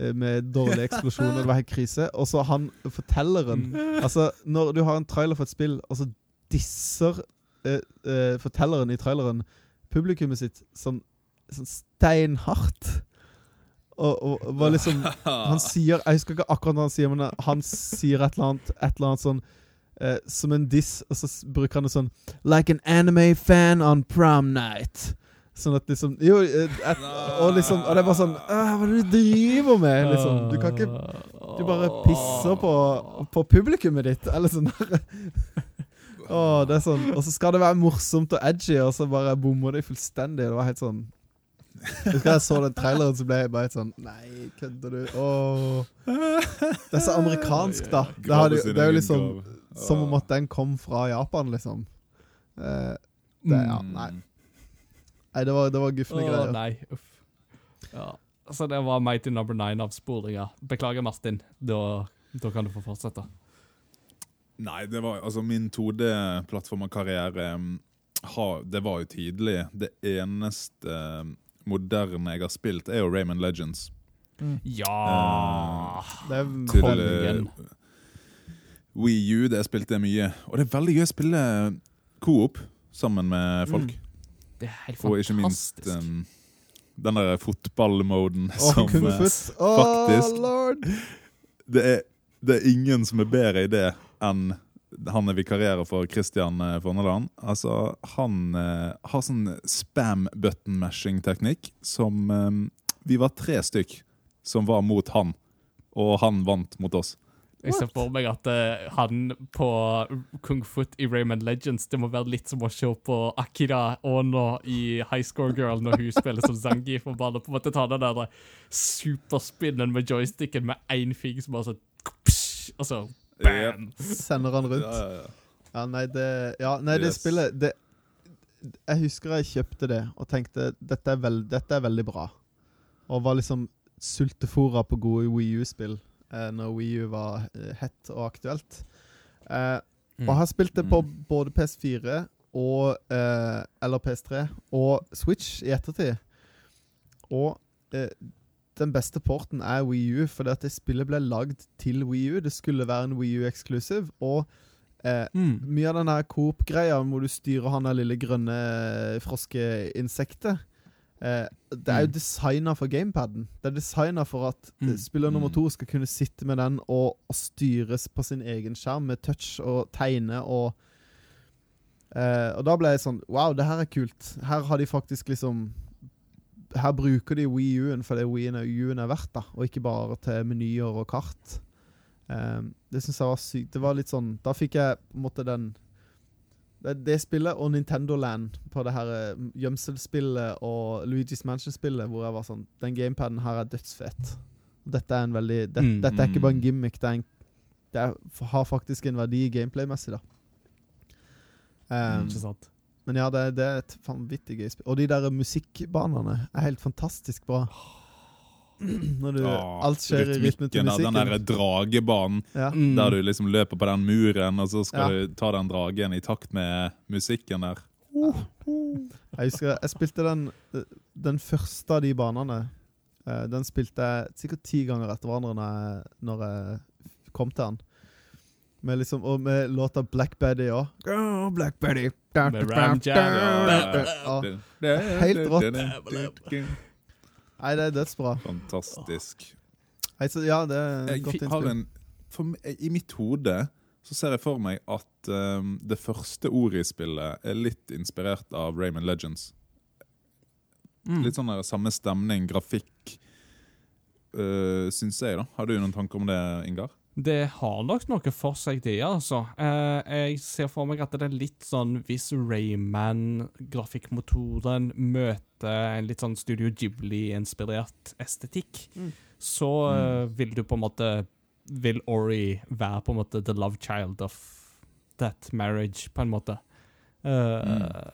Eh, Med dårlige eksplosjoner. Det var helt krise. Og så han fortelleren Mm. Altså, når du har en trailer for et spill, og så disser eh, eh, fortelleren i traileren publikummet sitt sånn, sånn steinhardt. Og, og, var liksom <laughs> Han sier Jeg husker ikke akkurat hva han sier, men han sier et eller annet, et eller annet sånn eh, Som en diss, og så bruker han det sånn Like an anime fan on prom night. Sånn at liksom Jo, eh, et, og liksom Og det er bare sånn Hva er det du driver med? Liksom. Du kan ikke Du bare pisser på, på publikummet ditt. Eller sånn der. <laughs> Åh, det er sånn Og så skal det være morsomt og edgy, og så bare bommer de fullstendig. Det var helt sånn Jeg husker jeg så den traileren, så ble jeg bare helt sånn Nei, kødder du? Åh. Det er så amerikansk, da. Det, hadde, det er jo liksom som om at den kom fra Japan, liksom. Eh, det, ja, nei. Nei, det var, det var gufne greier. nei, uff. Ja. Så det var meg til Number Nine av sporinga. Beklager, Martin. Da, da kan du få fortsette. Nei, det var altså min 2D-plattformerkarriere um, ha- Det var jo tidlig. Det eneste um, moderne jeg har spilt, er jo Rayman Legends. Ja Det er Kongen. uh, Wii U, det spilte jeg mye. Og det er veldig gøy å spille coop sammen med folk. Det er helt Og ikke minst um, den der fotballmoden Åh, som Kung uh. Åh, faktisk- lord! det, er, det er ingen som er bedre i det enn han er vikarierer for Christian eh, Forneland. Altså, han uh, har sånn spam button mashing-teknikk som um, Vi var tre stykk som var mot han, og han vant mot oss. Jeg ser for meg at uh, han på Kung Fu i Rayman Legends Det må være litt som å se på Akira Ono i High Score Girl når hun spiller som Zangief og bare på en måte ta den der superspinnen med joysticken med én fing som bare sånn Og så bam! Sender han rundt. Ja, ja, ja. Ja, nei, det, ja, nei, det Yes. spillet det, Jeg husker jeg kjøpte det og tenkte dette er, veld, dette er veldig bra. Og var liksom sultefora på gode Wii U-spill eh, når Wii U var eh, hett og aktuelt. Eh, Mm. Og har spilt det på Mm. både PS4 og eh, Eller PS3 og Switch i ettertid. Og eh, den beste porten er Wii U, fordi at det spillet ble lagd til Wii U. Det skulle være en Wii U-eksklusiv. Og eh, Mm. mye av den her Coop-greia hvor du styrer han der lille grønne froskeinsektet eh, Det er jo Mm. designa for gamepaden. Det er designa for at eh, Mm. spiller nummer Mm. to skal kunne sitte med den og, og styres på sin egen skjerm med touch og tegne og eh, Og da ble jeg sånn Wow, det her er kult. Her har de faktisk liksom Her bruker de Wii U-en for det er, U-en er verdt, da, og ikke bare til menyer og kart. Eh, det syns jeg var sykt. Det var litt sånn Da fikk jeg på en måte den det, det spillet og Nintendo Land på det her gjemselspillet og Luigi's Mansion-spillet, hvor jeg var sånn Den gamepaden her er dødsfett. Dette er en veldig det, Mm. Dette er ikke bare en Mm. gimmick, det, en, det er, har faktisk en verdi gameplay-messig, da. Um, Ikke sant? men ja, det, det er et vanvittig gøy spill. Og de der musikkbanene er helt fantastisk bra. Når du, Åh, alt skjer i rytme til musikken. Den der dragebanen Ja. Mm. der du liksom løper på den muren, og så skal Ja. du ta den dragen i takt med musikken der. Jeg husker jeg spilte den, den første av de banene. Eh, Den spilte jeg sikkert ti ganger etter hverandre når jeg, når jeg kom til den. Med liksom, og med låta Black Betty òg. Black Ram Jam. Ja. Helt rått. Nei, det er dødsbra. Fantastisk. Nei, så ja, det er Jeg godt har innspill. en, for, I mitt hode så ser jeg for meg at um, det første ordet i spillet er litt inspirert av Raymond Legends. Mm. Litt sånn der samme stemning, grafikk, uh, syns jeg. da Har du noen tanker om det, Ingar? Det har nok noe for seg, det, altså. Eh, jeg ser for meg at det er litt sånn hvis Rayman-grafikkmotoren møter en litt sånn Studio Ghibli-inspirert estetikk, Mm. så eh, vil du på en måte Vil Ori være på en måte the love child of that marriage, på en måte. Eh,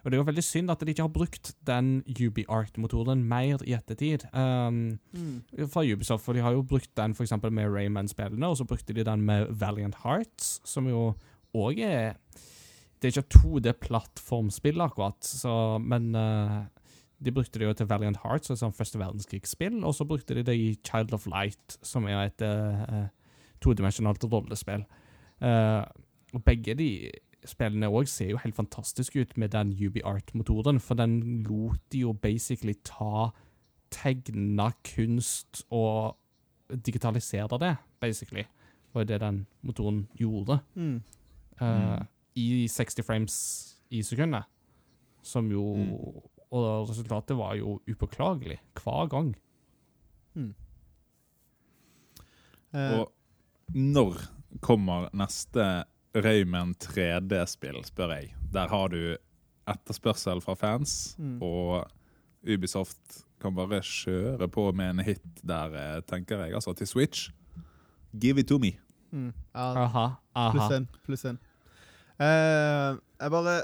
Og det er jo veldig synd at de ikke har brukt den UB-Art-motoren mer i ettertid. Um, fra Ubisoft, for de har jo brukt den for eksempel med Rayman-spillene, og så brukte de den med Valiant Hearts, som jo òg er Det er ikke 2D-plattformspill, akkurat, så, men uh, de brukte det jo til Valiant Hearts, altså første verdenskrigsspill, og så brukte de det i Child of Light, som er et uh, todimensjonalt rollespill. Uh, og begge de spillene òg ser jo helt fantastiske ut med den UbiArt-motoren, for den lot de jo basically ta tegna kunst og digitalisere det, basically. var det den motoren gjorde. Mm. eh, I 60 frames i sekundet. Som jo Mm. Og resultatet var jo upåklagelig hver gang. Uh. Og når kommer neste Rayman 3D-spill, spør jeg. Der har du etterspørsel fra fans, Mm. og Ubisoft kan bare kjøre på med en hit der, eh, tenker jeg. Altså til Switch. Give it to me. mm. ja, Aha, aha. Pluss én. Pluss én. Uh, jeg bare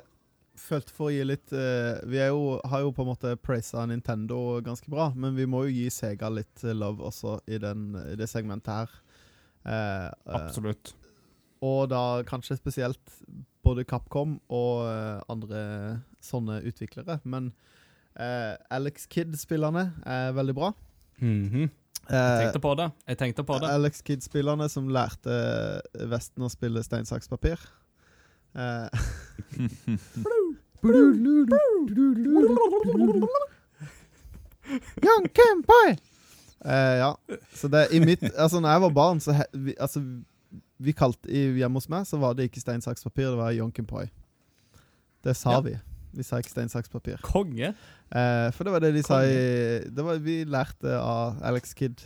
følte for å gi litt uh, Vi er jo, har jo på en måte praisa Nintendo ganske bra, men vi må jo gi Sega litt eh, love også i, den, i det segmentet her. Uh, eh, Absolutt. Og da kanskje spesielt både Capcom og uh, andre sånne utviklere. Men uh, Alex Kidd-spillerne er veldig bra. Mhm. Jeg Eh, tenkte på det. Jeg tenkte på det. Alex Kidd-spillerne som lærte Vesten å spille stein, saks, papir. Uh, <laughs> Young Kempai! Uh, ja. Så det i mitt Altså, når jeg var barn, så he, vi, Altså, vi kalte Hjemme hos meg så var det ikke stein, saks, papir, det var Jonken Kempai. Det sa Ja. vi. Vi sa ikke stein, saks, papir. Konge. Eh, for det var det de sa i det var, Vi lærte av Alex Kidd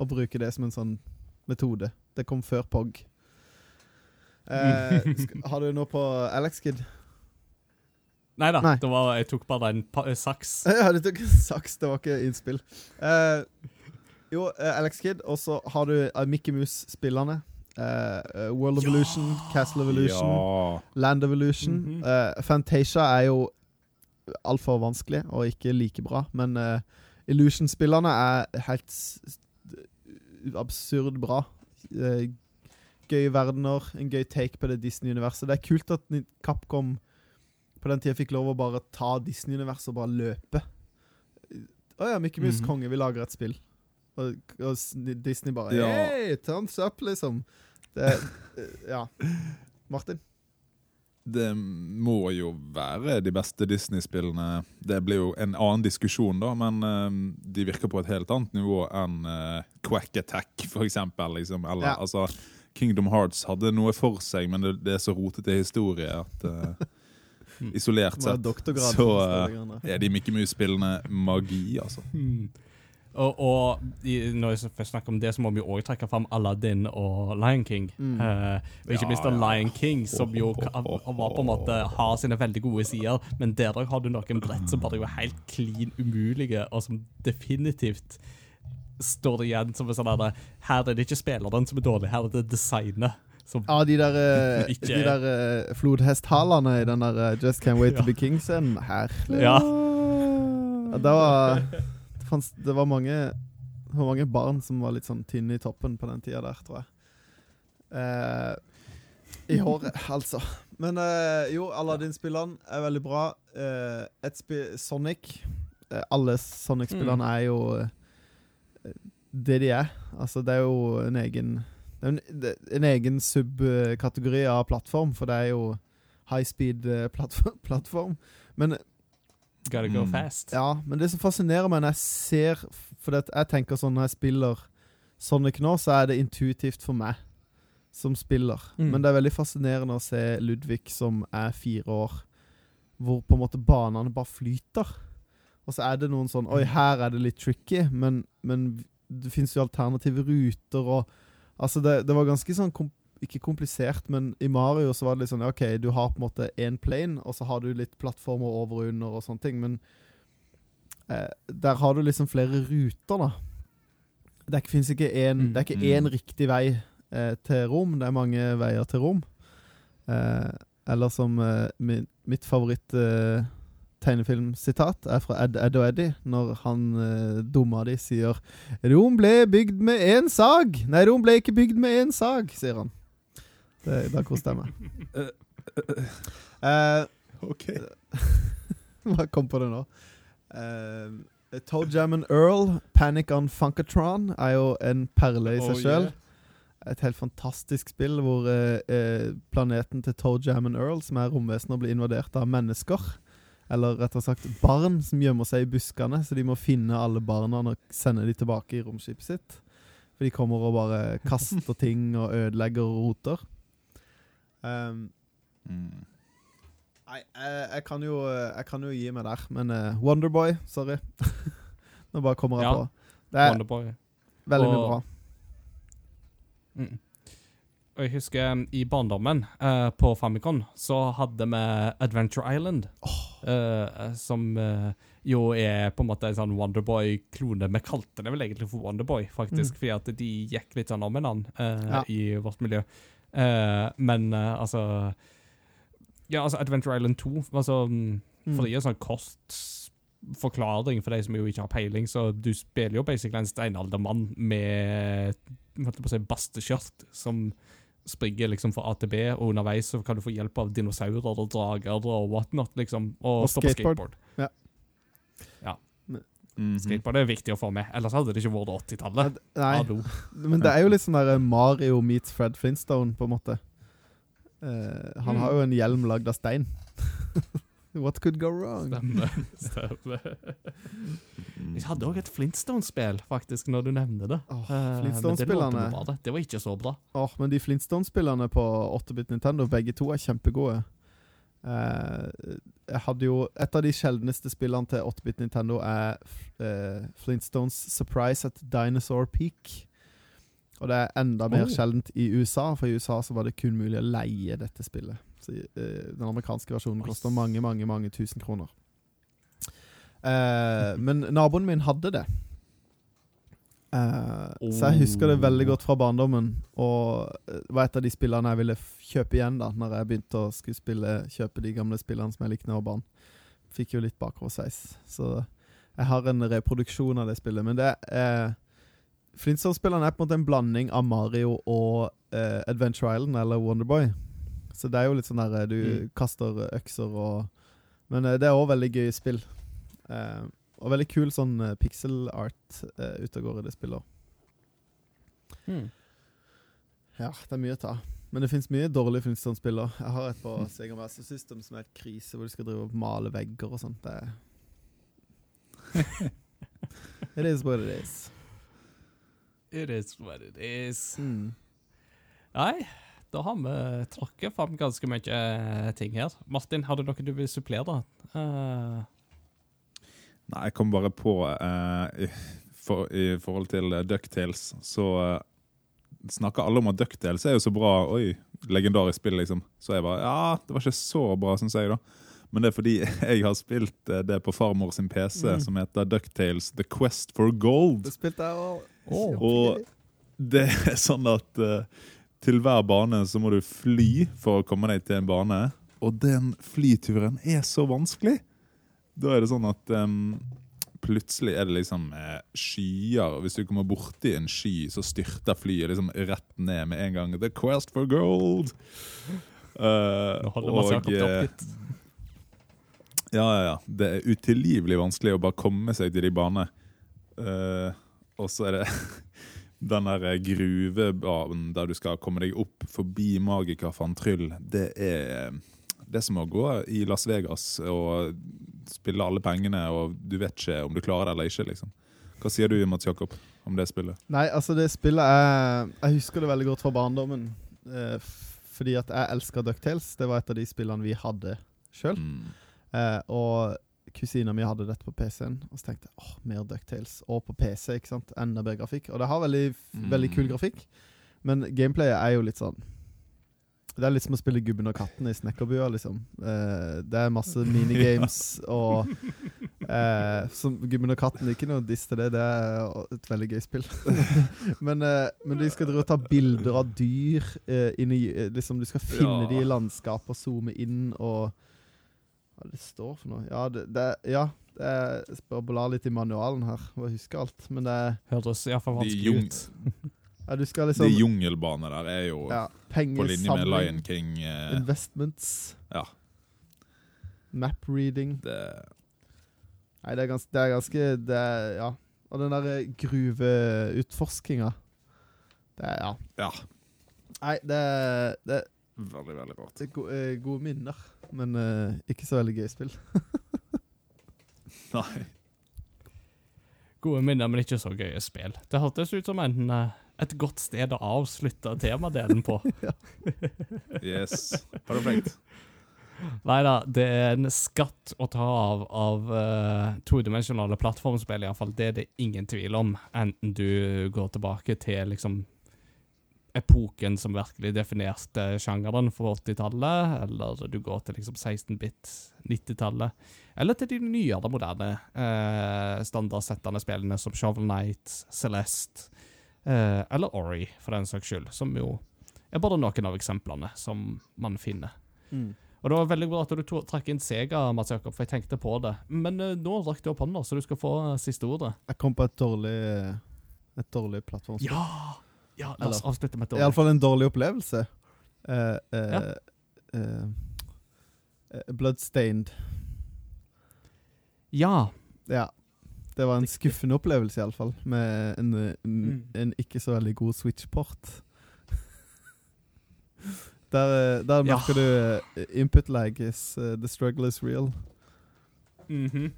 å bruke det som en sånn metode. Det kom før POG. Eh, har du noe på Alex Kidd? Nei da, jeg tok bare en pa saks. <laughs> Ja, du tok en saks, det var ikke innspill. Eh, jo, eh, Alex Kidd, og så har du uh, Mickey Mouse-spillerne. Eh, of World Evolution, Castle Evolution, Ja. Land Evolution. -hmm. uh, Fantasia er jo altfor vanskelig og ikke like bra, men uh, Illusion-spillerne er helt absurd bra. Uh, gøye verdener, en gøy take på det Disney-universet. Det er kult at Capcom på den tida fikk lov å bare ta Disney-universet og bare løpe. Å ja, Mickey Mouse -hmm. konge, vi lager et spill. Og, og Disney bare Ja. Hey, thumbs up, liksom. Det, eh, ja. Martin? Det må jo være de beste Disney-spillene. Det blir jo en annen diskusjon, da, men uh, de virker på et helt annet nivå enn uh, Quack Attack, for eksempel. Liksom. Eller, Ja. altså, Kingdom Hearts hadde noe for seg, men det, det er så rotete historie at uh, <laughs> Isolert sett så greiene. er de Mikke Mus-spillene magi, altså. Hmm. Og, og i, når jeg snakker om det, så må vi òg trekke fram Aladdin og Lion King. Mm. Uh, og ikke Ja, minst ja. Lion King, som jo var på en måte har sine veldig gode sider, men der òg har du noen brett som bare er helt klin umulige, og som definitivt står det igjen som en sånn herre Her er det ikke spilleren som er dårlig, her er det designet. Som, Ja, de der, eh, Ikke- de der eh, flodhesthalene i den der Just Can't Wait to Be King-scenen. Herlig. Ja. Ja, det var <laughs> fanns, det var mange det var mange barn som var litt sånn tynne i toppen på den tida der, tror jeg. Eh, I <laughs> håret, altså. Men eh, jo, Aladdin-spillene er veldig bra. Eh, Sonic eh, Alle Sonic-spillerne er jo eh, det de er. Altså, det er jo en egen en, en egen subkategori av plattform, for det er jo high speed-plattform. Men Gotta go Mm. fast. ja, men det som fascinerer meg når jeg ser For det, jeg tenker sånn når jeg spiller Sonic nå, så er det intuitivt for meg som spiller. Mm. Men det er veldig fascinerende å se Ludvig som er fire år, hvor på en måte banene bare flyter. Og så er det noen sånn Oi, her er det litt tricky, men, men det fins jo alternative ruter og Altså, det, det var ganske sånn kom, Ikke komplisert, men i Mario så var det litt sånn OK, du har på en måte én plane, og så har du litt plattformer over og under og sånne ting, men eh, der har du liksom flere ruter, da. Det fins ikke én Mm. Mm. riktig vei eh, til Rom. Det er mange veier til Rom. Eh, eller som eh, min, mitt favoritt eh, tegnefilmsitat er fra Ed, Ed og Eddie, når han eh, dumma de sier 'Rom ble bygd med én sag'. Nei, Rom ble ikke bygd med én sag, sier han. Det, da koste jeg meg. Uh, OK. <laughs> Hva kom på det nå? Uh, Toe and Earl, Panic on Funkatron, er jo en perle i seg Oh, sjøl. yeah. Et helt fantastisk spill hvor uh, eh, planeten til Toadjam and Earl, som er romvesener, blir invadert av mennesker. Eller rettere sagt barn som gjemmer seg i buskene, så de må finne alle barna og sende de tilbake i romskipet sitt. For de kommer og bare kaster ting og ødelegger og roter. Um, Mm. Nei, jeg, jeg, kan jo, jeg kan jo gi meg der, men uh, Wonderboy, sorry. <laughs> Nå bare kommer jeg Ja. på. Det er Wonderboy. veldig mye bra. Mm. Og jeg husker um, i barndommen uh, på Famicom så hadde vi Adventure Island. eh, som uh, jo er på en måte en sånn Wonderboy-klone. Vi kalte det vel egentlig for Wonderboy, faktisk, Mm. fordi at de gikk litt sånn om en annen eh, Ja. i vårt miljø. Eh, men uh, altså Ja, altså Adventure Island 2 altså, mm, Mm. For det en sånn kostforklaring for de som jo ikke har peiling, så du spiller jo basically en steinaldermann med holdt på å si, basteskjørt som springer liksom fra AtB, og underveis så kan du få hjelp av dinosaurer og drager og whatnot, liksom. Og, Og stå på skateboard. Skateboard. på det er viktig å få med, ellers hadde det ikke vært 80-tallet. Nei, Hallo. <laughs> men det er jo litt sånn der Mario meets Fred Flintstone, på en måte. Uh, han Mm. har jo en hjelm lagd av stein. <laughs> What could go wrong? Stemmer. <laughs> stemme. Vi Jeg hadde òg et Flintstone-spill, faktisk, når du nevner det. Eh, men det Flintstone-spillerne låter det. Det var ikke så bra. Åh, men de Flintstone-spillene på 8-bit Nintendo, begge to er kjempegode. Eh, jeg hadde jo Et av de sjeldneste spillene til 8-bit Nintendo er uh, Flintstones Surprise at Dinosaur Peak. Og det er enda mer Oh. sjeldent i USA, for i USA så var det kun mulig å leie dette spillet. Så uh, Den amerikanske versjonen koster mange, mange, mange tusen kroner. Uh, men naboen min hadde det. Eh, Så jeg husker det veldig godt fra barndommen. Og eh, var et av de spillene jeg ville kjøpe igjen da Når jeg begynte å skulle spille kjøpe de gamle spillene som jeg likte da jeg var barn. Fikk jo litt bakoversveis. Så jeg har en reproduksjon av det spillet. Men det er Flintstone-spillene er på en måte en blanding av Mario og eh, Adventure Island eller Wonderboy. Så det er jo litt sånn der eh, du Mm. kaster økser og Men eh, det er òg veldig gøy spill. Eh, og veldig kul sånn eh, pixel art uh, ute og går i det spillet. Hmm. Ja, det er mye å ta. Men det fins mye dårlige Flintstone-spiller. Jeg har et på <laughs> Sega Master System som er et krise, hvor du skal drive og male vegger og sånt. Det er <laughs> It is what it is. It is what it is. Mm. Nei, da har vi tråkket fram ganske mye eh, ting her. Martin, har du noe du vil supplere? Eh, Nei, jeg kom bare på eh, i, for, I forhold til eh, Ducktales, så eh, snakker alle om at Ducktales er jo så bra. Oi, legendarisk spill, liksom. Så jeg bare Ja, det var ikke så bra, syns jeg, da. Men det er fordi <laughs> jeg har spilt eh, det på farmor sin PC, Mm. som heter Ducktales The Quest for Gold. Det spilte jeg også. Oh. Og det er sånn at eh, til hver bane så må du fly for å komme deg til en bane. Og den flyturen er så vanskelig. Da er det sånn at um, plutselig er det liksom eh, skyer. og Hvis du kommer borti en sky, så styrter flyet liksom rett ned med en gang. The quest for gold! Uh, nå holder Mats Jakob det eh, opp litt. ja, ja, ja. Det er utilgivelig vanskelig å bare komme seg til de banene. Uh, og så er det <laughs> den der gruvebanen der du skal komme deg opp forbi magikerfantryll. Det er det som å gå i Las Vegas og spille alle pengene, og du vet ikke om du klarer det eller ikke. liksom. Hva sier du, Mats Jakob, om det spillet? Nei, altså, det spillet er Jeg husker det veldig godt fra barndommen. Eh, fordi at jeg elsker Ducktales. Det var et av de spillene vi hadde sjøl. Mm. Eh, og kusina mi hadde dette på PC-en, og så tenkte jeg åh, mer Ducktales. Og på PC, ikke sant. Enda bedre grafikk. Og det har veldig, Mm. veldig kul grafikk, men gameplayet er jo litt sånn Det er litt som å spille Gubben og katten i Snekkerbua, liksom. Eh, det er masse <laughs> minigames og eh, som Gubben og katten er Ikke noe diss til det, det er et veldig gøy spill. <laughs> men, eh, men de skal drive og ta bilder av dyr eh, inn i eh, liksom, Du skal finne Ja. de i landskapet og zoome inn og Hva det står for noe? Ja, det, det, ja, det er, jeg bare litt i manualen her, og jeg huske alt. Men det er Hørtes iallfall vanskelig ut. <laughs> Ja, du skal De liksom jungelbanene der er jo ja, på linje med Lion King. Eh, investments, ja, map reading det Nei, det er ganske, det er ganske det er, Ja. Og den der gruveutforskinga Det er Ja. Ja, Nei, det er, det er, veldig, veldig rart. det er go eh, gode minner, men uh, ikke så veldig gøy spill. <laughs> Nei. Gode minner, men ikke så gøye spill. Det hørtes ut som enten eh, et godt sted å avslutte temadelen på. <laughs> Yes. Perfekt. Nei da, det er en skatt å ta av av uh, todimensjonale plattformspill, iallfall. Det er det ingen tvil om. Enten du går tilbake til liksom epoken som virkelig definerte sjangeren for 80-tallet, eller du går til liksom 16-bit 90-tallet, eller til de nyere, moderne uh, standardsettende spillene som Shovel Knight, Celeste, eh, eller Ori, for den saks skyld, som jo er bare noen av eksemplene som man finner. Og det var veldig bra at du to- trakk inn Sega, Mats Jakob, for jeg tenkte på det. Men eh, nå rakk du opp hånda, så du skal få eh, siste ordet. Jeg kom på et dårlig Et dårlig plattformspill. Ja! Ja, La oss avslutte med et dårlig. Iallfall en dårlig opplevelse. Uh, uh, Ja. uh, Bloodstained. Ja. Ja. Det var en skuffende opplevelse, iallfall. Med en, eh, Mm. en ikke så veldig god switchport. <laughs> der, der, merker Ja. du eh, input lag is uh, The struggle is real. Mhm.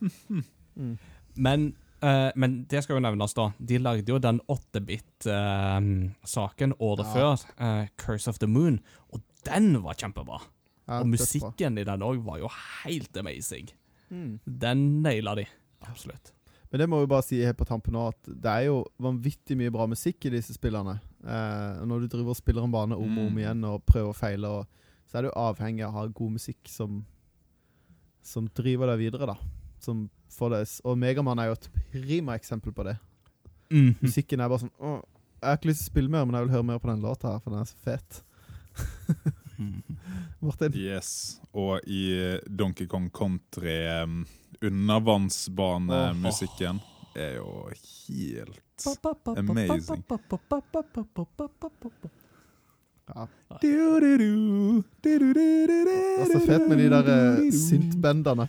<laughs> Mm. Men, uh, men det skal jo nevnes, da. De lagde jo den 8-bit-saken året Ja. før, uh, Curse of the Moon, og den var kjempebra. Ja, og musikken i den òg var jo helt amazing. Mm. Den naila de. Absolutt. Men det må vi bare si helt på tampen nå, at det er jo vanvittig mye bra musikk i disse spillene. Eh, når du driver og spiller en bane om og om Mm. igjen og prøver og feiler, og, så er du avhengig av å ha god musikk som, som driver deg videre, da. Som får deg Og Megaman er jo et prima eksempel på det. Mhm. Musikken er bare sånn å, Jeg har ikke lyst til å spille mer, men jeg vil høre mer på den låta her, for den er så fet. <laughs> Mhm. Martin? Yes. Og i Donkey Kong Country um, undervannsbanemusikken er jo helt Amazing. Ja. Det er så fett med de der synth-bandene.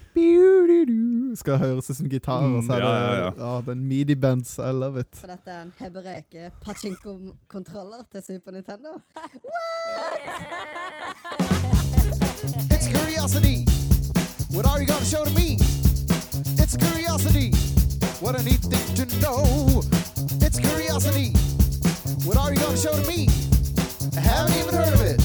Skal høres ut som gitar, og så er Mm, det ja, ja, ja, den midi-bands. I love it. For dette er en hebreke pachinko-kontroller til Super Nintendo. It's curiosity. What are you gonna show to me? It's curiosity. What a neat thing to know. It's curiosity. What are you gonna show to me? I haven't even heard of it.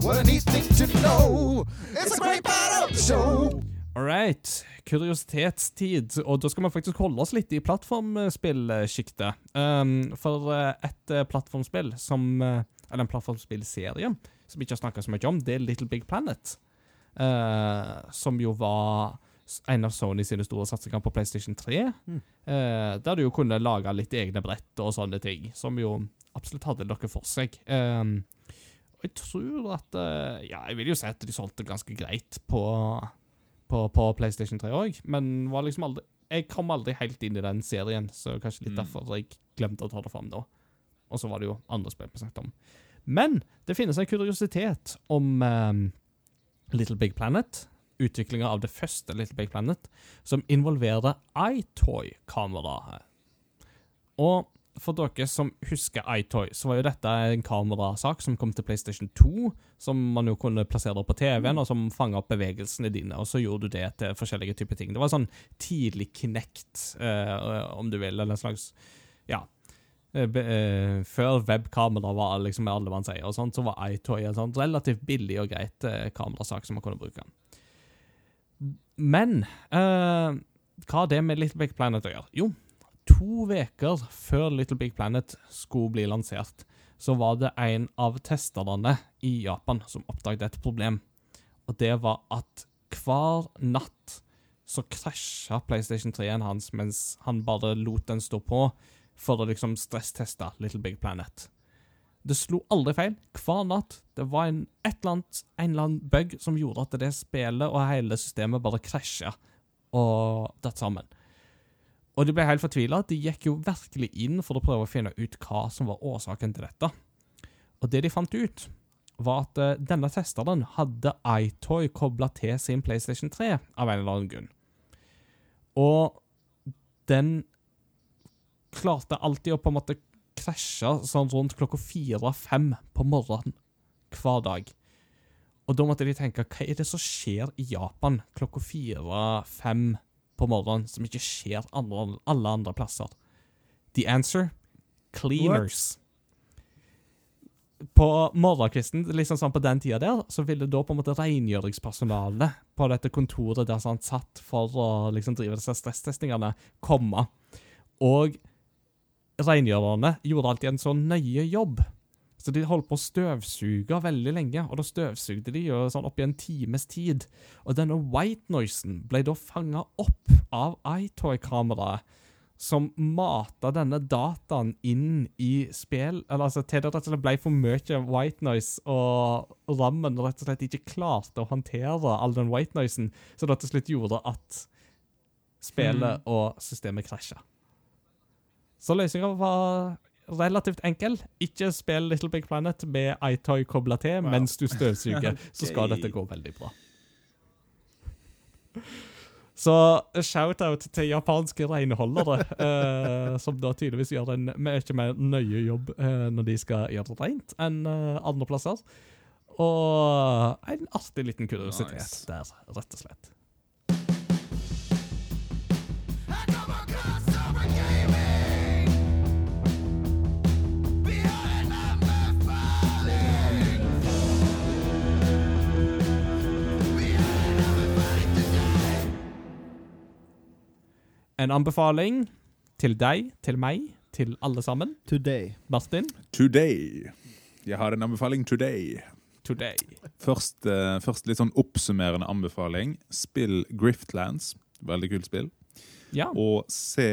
What a neat thing to know. It's a great part of the show. All right. Kuriositetstid. Og da skal vi faktisk holde oss litt i plattformspillsjiktet. Um, for eh, et eh, plattformspill som eh, Eller en plattformspillserie som vi ikke har snakka så mye om, det er Little Big Planet. Uh, som jo var en av Sony sine store satsinger på PlayStation 3. Mm. Uh, der du jo kunne lage litt egne brett og sånne ting, som jo absolutt hadde noe for seg. Um, og jeg tror at uh, Ja, jeg vil jo si at de solgte ganske greit på på, på PlayStation 3 òg, men var liksom aldri Jeg kom aldri helt inn i den serien, så kanskje litt Mm. derfor jeg glemte å ta det fram da. Og så var det jo andre spill vi snakket om. Men det finnes en kuriositet om um, Little Big Planet. Utviklinga av det første Little Big Planet, som involverer iToy-kameraet. Og for dere som husker iToy, så var jo dette en kamerasak som kom til PlayStation 2, som man jo kunne plassere på TV-en, og som fanga opp bevegelsene dine, og så gjorde du det til forskjellige typer ting. Det var sånn tidlig Kinect, eh, om du vil, eller en slags Ja. Eh, be- eh, før webkamera var liksom alle man sier, og sånt, så var iToy en sånn relativt billig og greit eh, kamerasak som man kunne bruke. Men eh, hva har det med Little Big Planet å gjøre? Jo, to uker før Little Big Planet skulle bli lansert, så var det en av testerne i Japan som oppdaget et problem. Og det var at hver natt så krasja PlayStation 3-en hans mens han bare lot den stå på for å liksom stressteste Little Big Planet. Det slo aldri feil. Hver natt. Det var en, et eller annet, en eller annen bug som gjorde at det spillet og hele systemet bare krasja og datt sammen. Og de ble helt fortvila. De gikk jo virkelig inn for å prøve å finne ut hva som var årsaken til dette. Og det de fant ut, var at eh, denne testeren hadde iToy kobla til sin PlayStation 3 av en eller annen grunn. Og den klarte alltid å på en måte krasje sånn rundt klokka fire-fem på morgenen hver dag. Og da måtte de tenke hva er det som skjer i Japan klokka fire-fem på morgenen som ikke skjer andre, alle andre plasser? The answer cleaners. På morgenkvisten, liksom sånn på den tida der, så ville da på en måte rengjøringspersonalet på dette kontoret der han satt for å liksom drive disse stresstestingene, komme. Og rengjørerne gjorde alltid en så nøye jobb. Så de holdt på å støvsuge veldig lenge, og da støvsugde de jo sånn opp i en times tid. Og denne white noisen ble da fanga opp av iToy-kameraet, som mata denne dataen inn i spill Eller altså til det rett og slett ble for mye white noise, og rammen rett og slett ikke klarte å håndtere all den white noisen, så det til slutt gjorde at spillet og systemet krasja. Så løsninga var relativt enkel. Ikke spill Little Big Planet med iToy kobla til Wow. mens du støvsuger, <laughs> så skal dette gå veldig bra. <laughs> Så shout-out til japanske renholdere, eh, som da tydeligvis gjør en mye mer nøye jobb eh, når de skal gjøre det rent, enn eh, andre plasser. Og en artig liten kuriositet Nice. der, rett og slett. En anbefaling til deg, til meg, til alle sammen. Today. Martin, Today. Jeg har en anbefaling today. today. Først, uh, først litt sånn oppsummerende anbefaling. Spill Griftlands. Veldig kult spill. Ja. Og se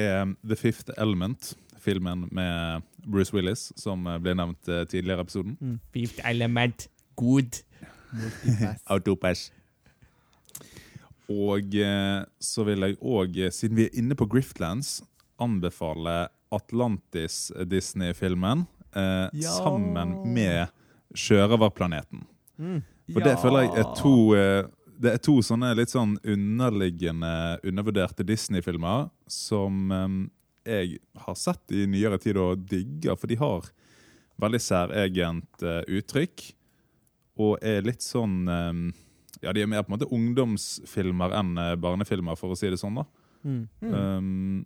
The Fifth Element, filmen med Bruce Willis, som eh, ble nevnt eh, tidligere i episoden. Fifth element. Good. Autopass. Og eh, så vil jeg òg, siden vi er inne på Griftlands, anbefale Atlantis Disney-filmen eh, Ja. sammen med Sjørøverplaneten. Mm. For det føler jeg er to eh, Det er to sånne litt sånn underliggende, undervurderte Disney-filmer som eh, jeg har sett i nyere tid og digger, for de har veldig særegent uh, uttrykk. Og er litt sånn eh, Ja, de er mer på en måte ungdomsfilmer enn eh, barnefilmer, for å si det sånn. da. Mm. Um,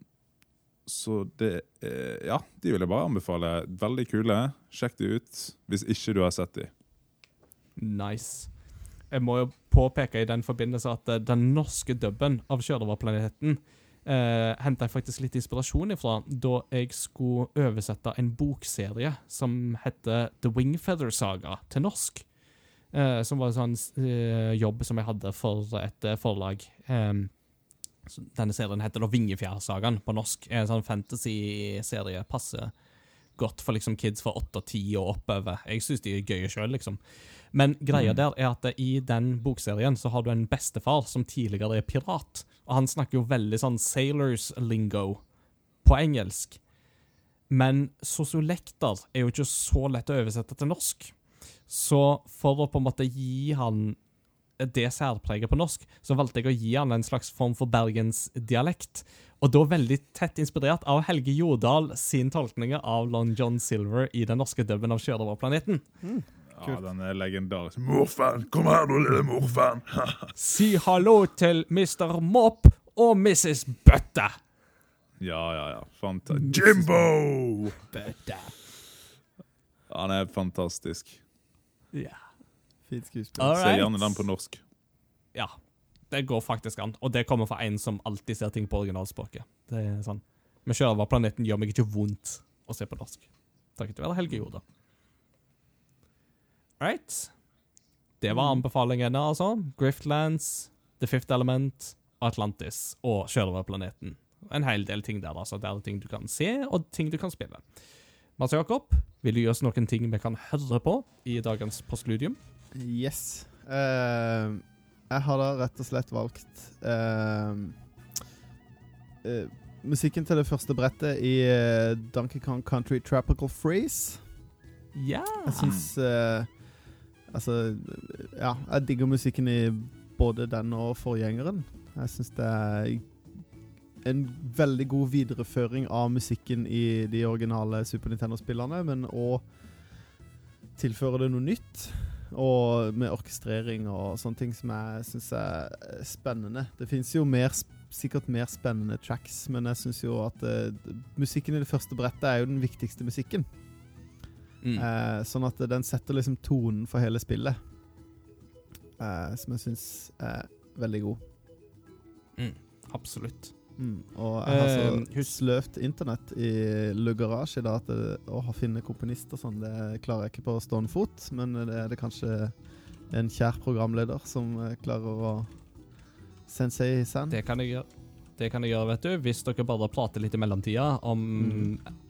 så det eh, Ja, de vil jeg bare anbefale. Veldig kule. Sjekk de ut hvis ikke du har sett de. Nice. Jeg må jo påpeke i den forbindelse at eh, den norske dubben av Sjørøverplaneten eh, henta jeg faktisk litt inspirasjon ifra da jeg skulle oversette en bokserie som heter The Wingfeather Saga til norsk. Eh, som var en sånn uh, jobb som jeg hadde for et uh, forlag. Um, denne serien heter da Vingefjærsagaen på norsk. En sånn fantasy-serie. Passer godt for liksom kids fra 8 og 10 og oppover. Jeg syns de er gøye sjøl, liksom. Men greia der er at i den bokserien så har du en bestefar som tidligere er pirat. Og han snakker jo veldig sånn sailors lingo på engelsk. Men sosiolekter er jo ikke så lett å oversette til norsk. Så for å på en måte gi han det særpreget på norsk, så valgte jeg å gi han en slags form for bergensdialekt. Og da veldig tett inspirert av Helge Jordal sin tolkninger av Lon John Silver i den norske dubben av Sjørøverplaneten. Ja, den er legendarisk. Morfan! Kom her, du lille morfan! <laughs> Si hallo til Mr. Mopp og Mrs. Bøtte. ja, ja, ja. Fanta Jimbo! Bøtte. Han er fantastisk. Ja. Fint skuespill. Se gjerne den på norsk. ja. Det går faktisk an. Og det kommer fra en som alltid ser ting på originalspråket. Det er sånn. Men Sjørøverplaneten gjør meg ikke vondt å se på norsk. Takket være Helge Jordal. Right. Det var anbefalingene, altså. Griftlands, The Fifth Element, Atlantis og Sjørøverplaneten. En hel del ting der, altså. Det er ting du kan se, og ting du kan spille. Mats Jakob, vil du gi oss noen ting vi kan høre på i dagens postludium? Yes. Uh, jeg har da rett og slett valgt uh, uh, musikken til det første brettet i Donkey Kong Country Tropical Freeze. Ja. Jeg syns Altså, ja. Jeg digger musikken i både den og forgjengeren. Jeg syns det er en veldig god videreføring av musikken i de originale Super Nintendo-spillene, men òg tilfører det noe nytt. Og med orkestrering og sånne ting som jeg syns er eh, spennende. Det fins jo mer, sikkert mer spennende tracks, men jeg syns jo at eh, musikken i det første brettet er jo den viktigste musikken. Mm. Eh, sånn at den setter liksom tonen for hele spillet. Eh, som jeg syns er veldig god. Mm. Absolutt. Mm. Og jeg har så Eh, sløvt internett i Le Garage i dag at det, å finne komponist og sånn, det klarer jeg ikke på stående fot. Men det er det kanskje en kjær programleder som eh, klarer å Sensei sand. Det kan jeg gjøre. Det kan jeg gjøre, vet du. Hvis dere bare prater litt i mellomtida om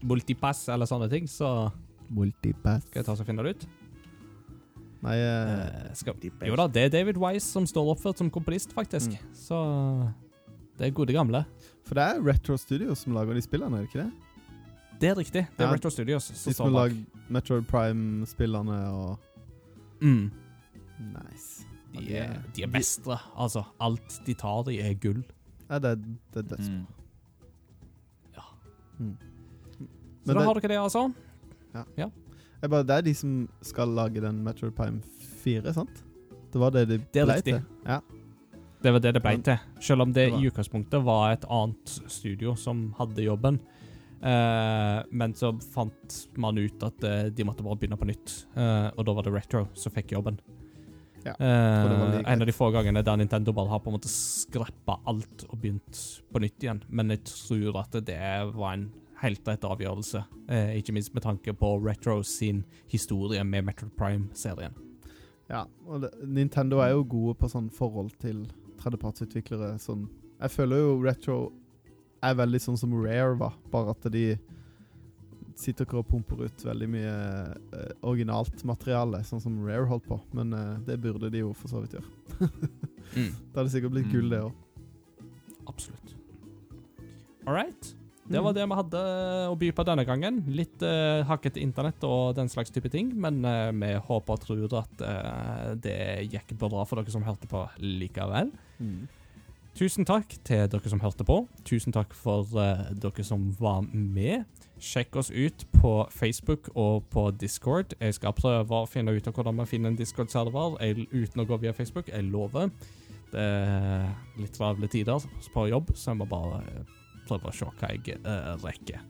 multipass eller sånne ting, så Multipass. skal jeg ta og finne det ut. Nei, eh, Eh, skal, jo da, det er David Wise som står oppført som komponist, faktisk. Mm. Så det er gode gamle. for det er Retro Studios som lager de spillene, er det ikke det? Det er riktig. Det er Ja, Retro Studios som står som De som lager Metroid Prime-spillene og Mm. Nice. De, er, de er mestre, Altså, alt de tar, de er gull. Ja, det, det er dødsbra. Mm. Mm. Så da det- har dere det, altså. Jeg bare, det er de som skal lage den Metroid Prime 4, sant? Det var det de Det er riktig. til. Ja. Det var det det ble til. Selv om det Det i utgangspunktet var et annet studio som hadde jobben. Uh, men så fant man ut at uh, de måtte bare begynne på nytt. uh, og da var det Retro som fikk jobben. Ja, en av de få gangene der Nintendo bare har på en måte skrappa alt og begynt på nytt igjen. Men jeg tror at det var en helt rett avgjørelse. Ikke minst med tanke på Retro sin historie med Metroid Prime-serien. ja. Og det, Nintendo er jo gode på sånn forhold til tredjepartsutviklere. Sånn. Jeg føler jo Retro er veldig sånn som Rare var, bare at de sitter ikke og pumper ut veldig mye eh, originalt materiale, sånn som Rare holdt på. Men eh, det burde de jo for så vidt gjøre. Mm. <laughs> Da hadde det sikkert blitt gull, det òg. Absolutt. All right. Det var det vi hadde å by på denne gangen. Litt uh, hakkete internett og den slags type ting, men eh, vi håper og tror at eh, det gikk bra for dere som hørte på likevel. Tusen takk til dere som hørte på. Tusen takk for uh, dere som var med. Sjekk oss ut på Facebook og på Discord. Jeg skal prøve å finne ut av hvordan man finner en Discord-server uten å gå via Facebook. Jeg lover. Det er litt travle tider på jobb, så jeg må bare eh, prøve å se hva jeg uh, rekker.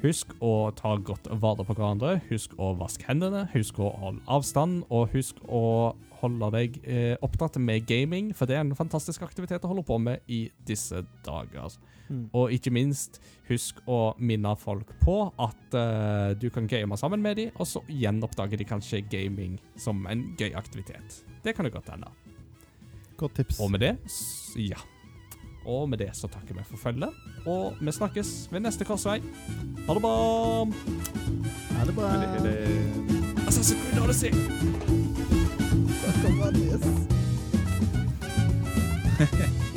Husk å ta godt vare på hverandre. Husk å vaske hendene. Husk å holde avstand. Og husk å holde deg eh, opptatt med gaming, for det er en fantastisk aktivitet å holde på med i disse dager. Mm. Og ikke minst, husk å minne folk på at eh, du kan game sammen med dem, og så gjenoppdager de kanskje gaming som en gøy aktivitet. Det kan det godt hende. Godt tips. Og med det, ja. Og med det så takker vi for følget, og vi snakkes ved neste korsvei. Ha det bra. Ha det bra. Assassin's Creed Odyssey. Takk om Vannes. <laughs>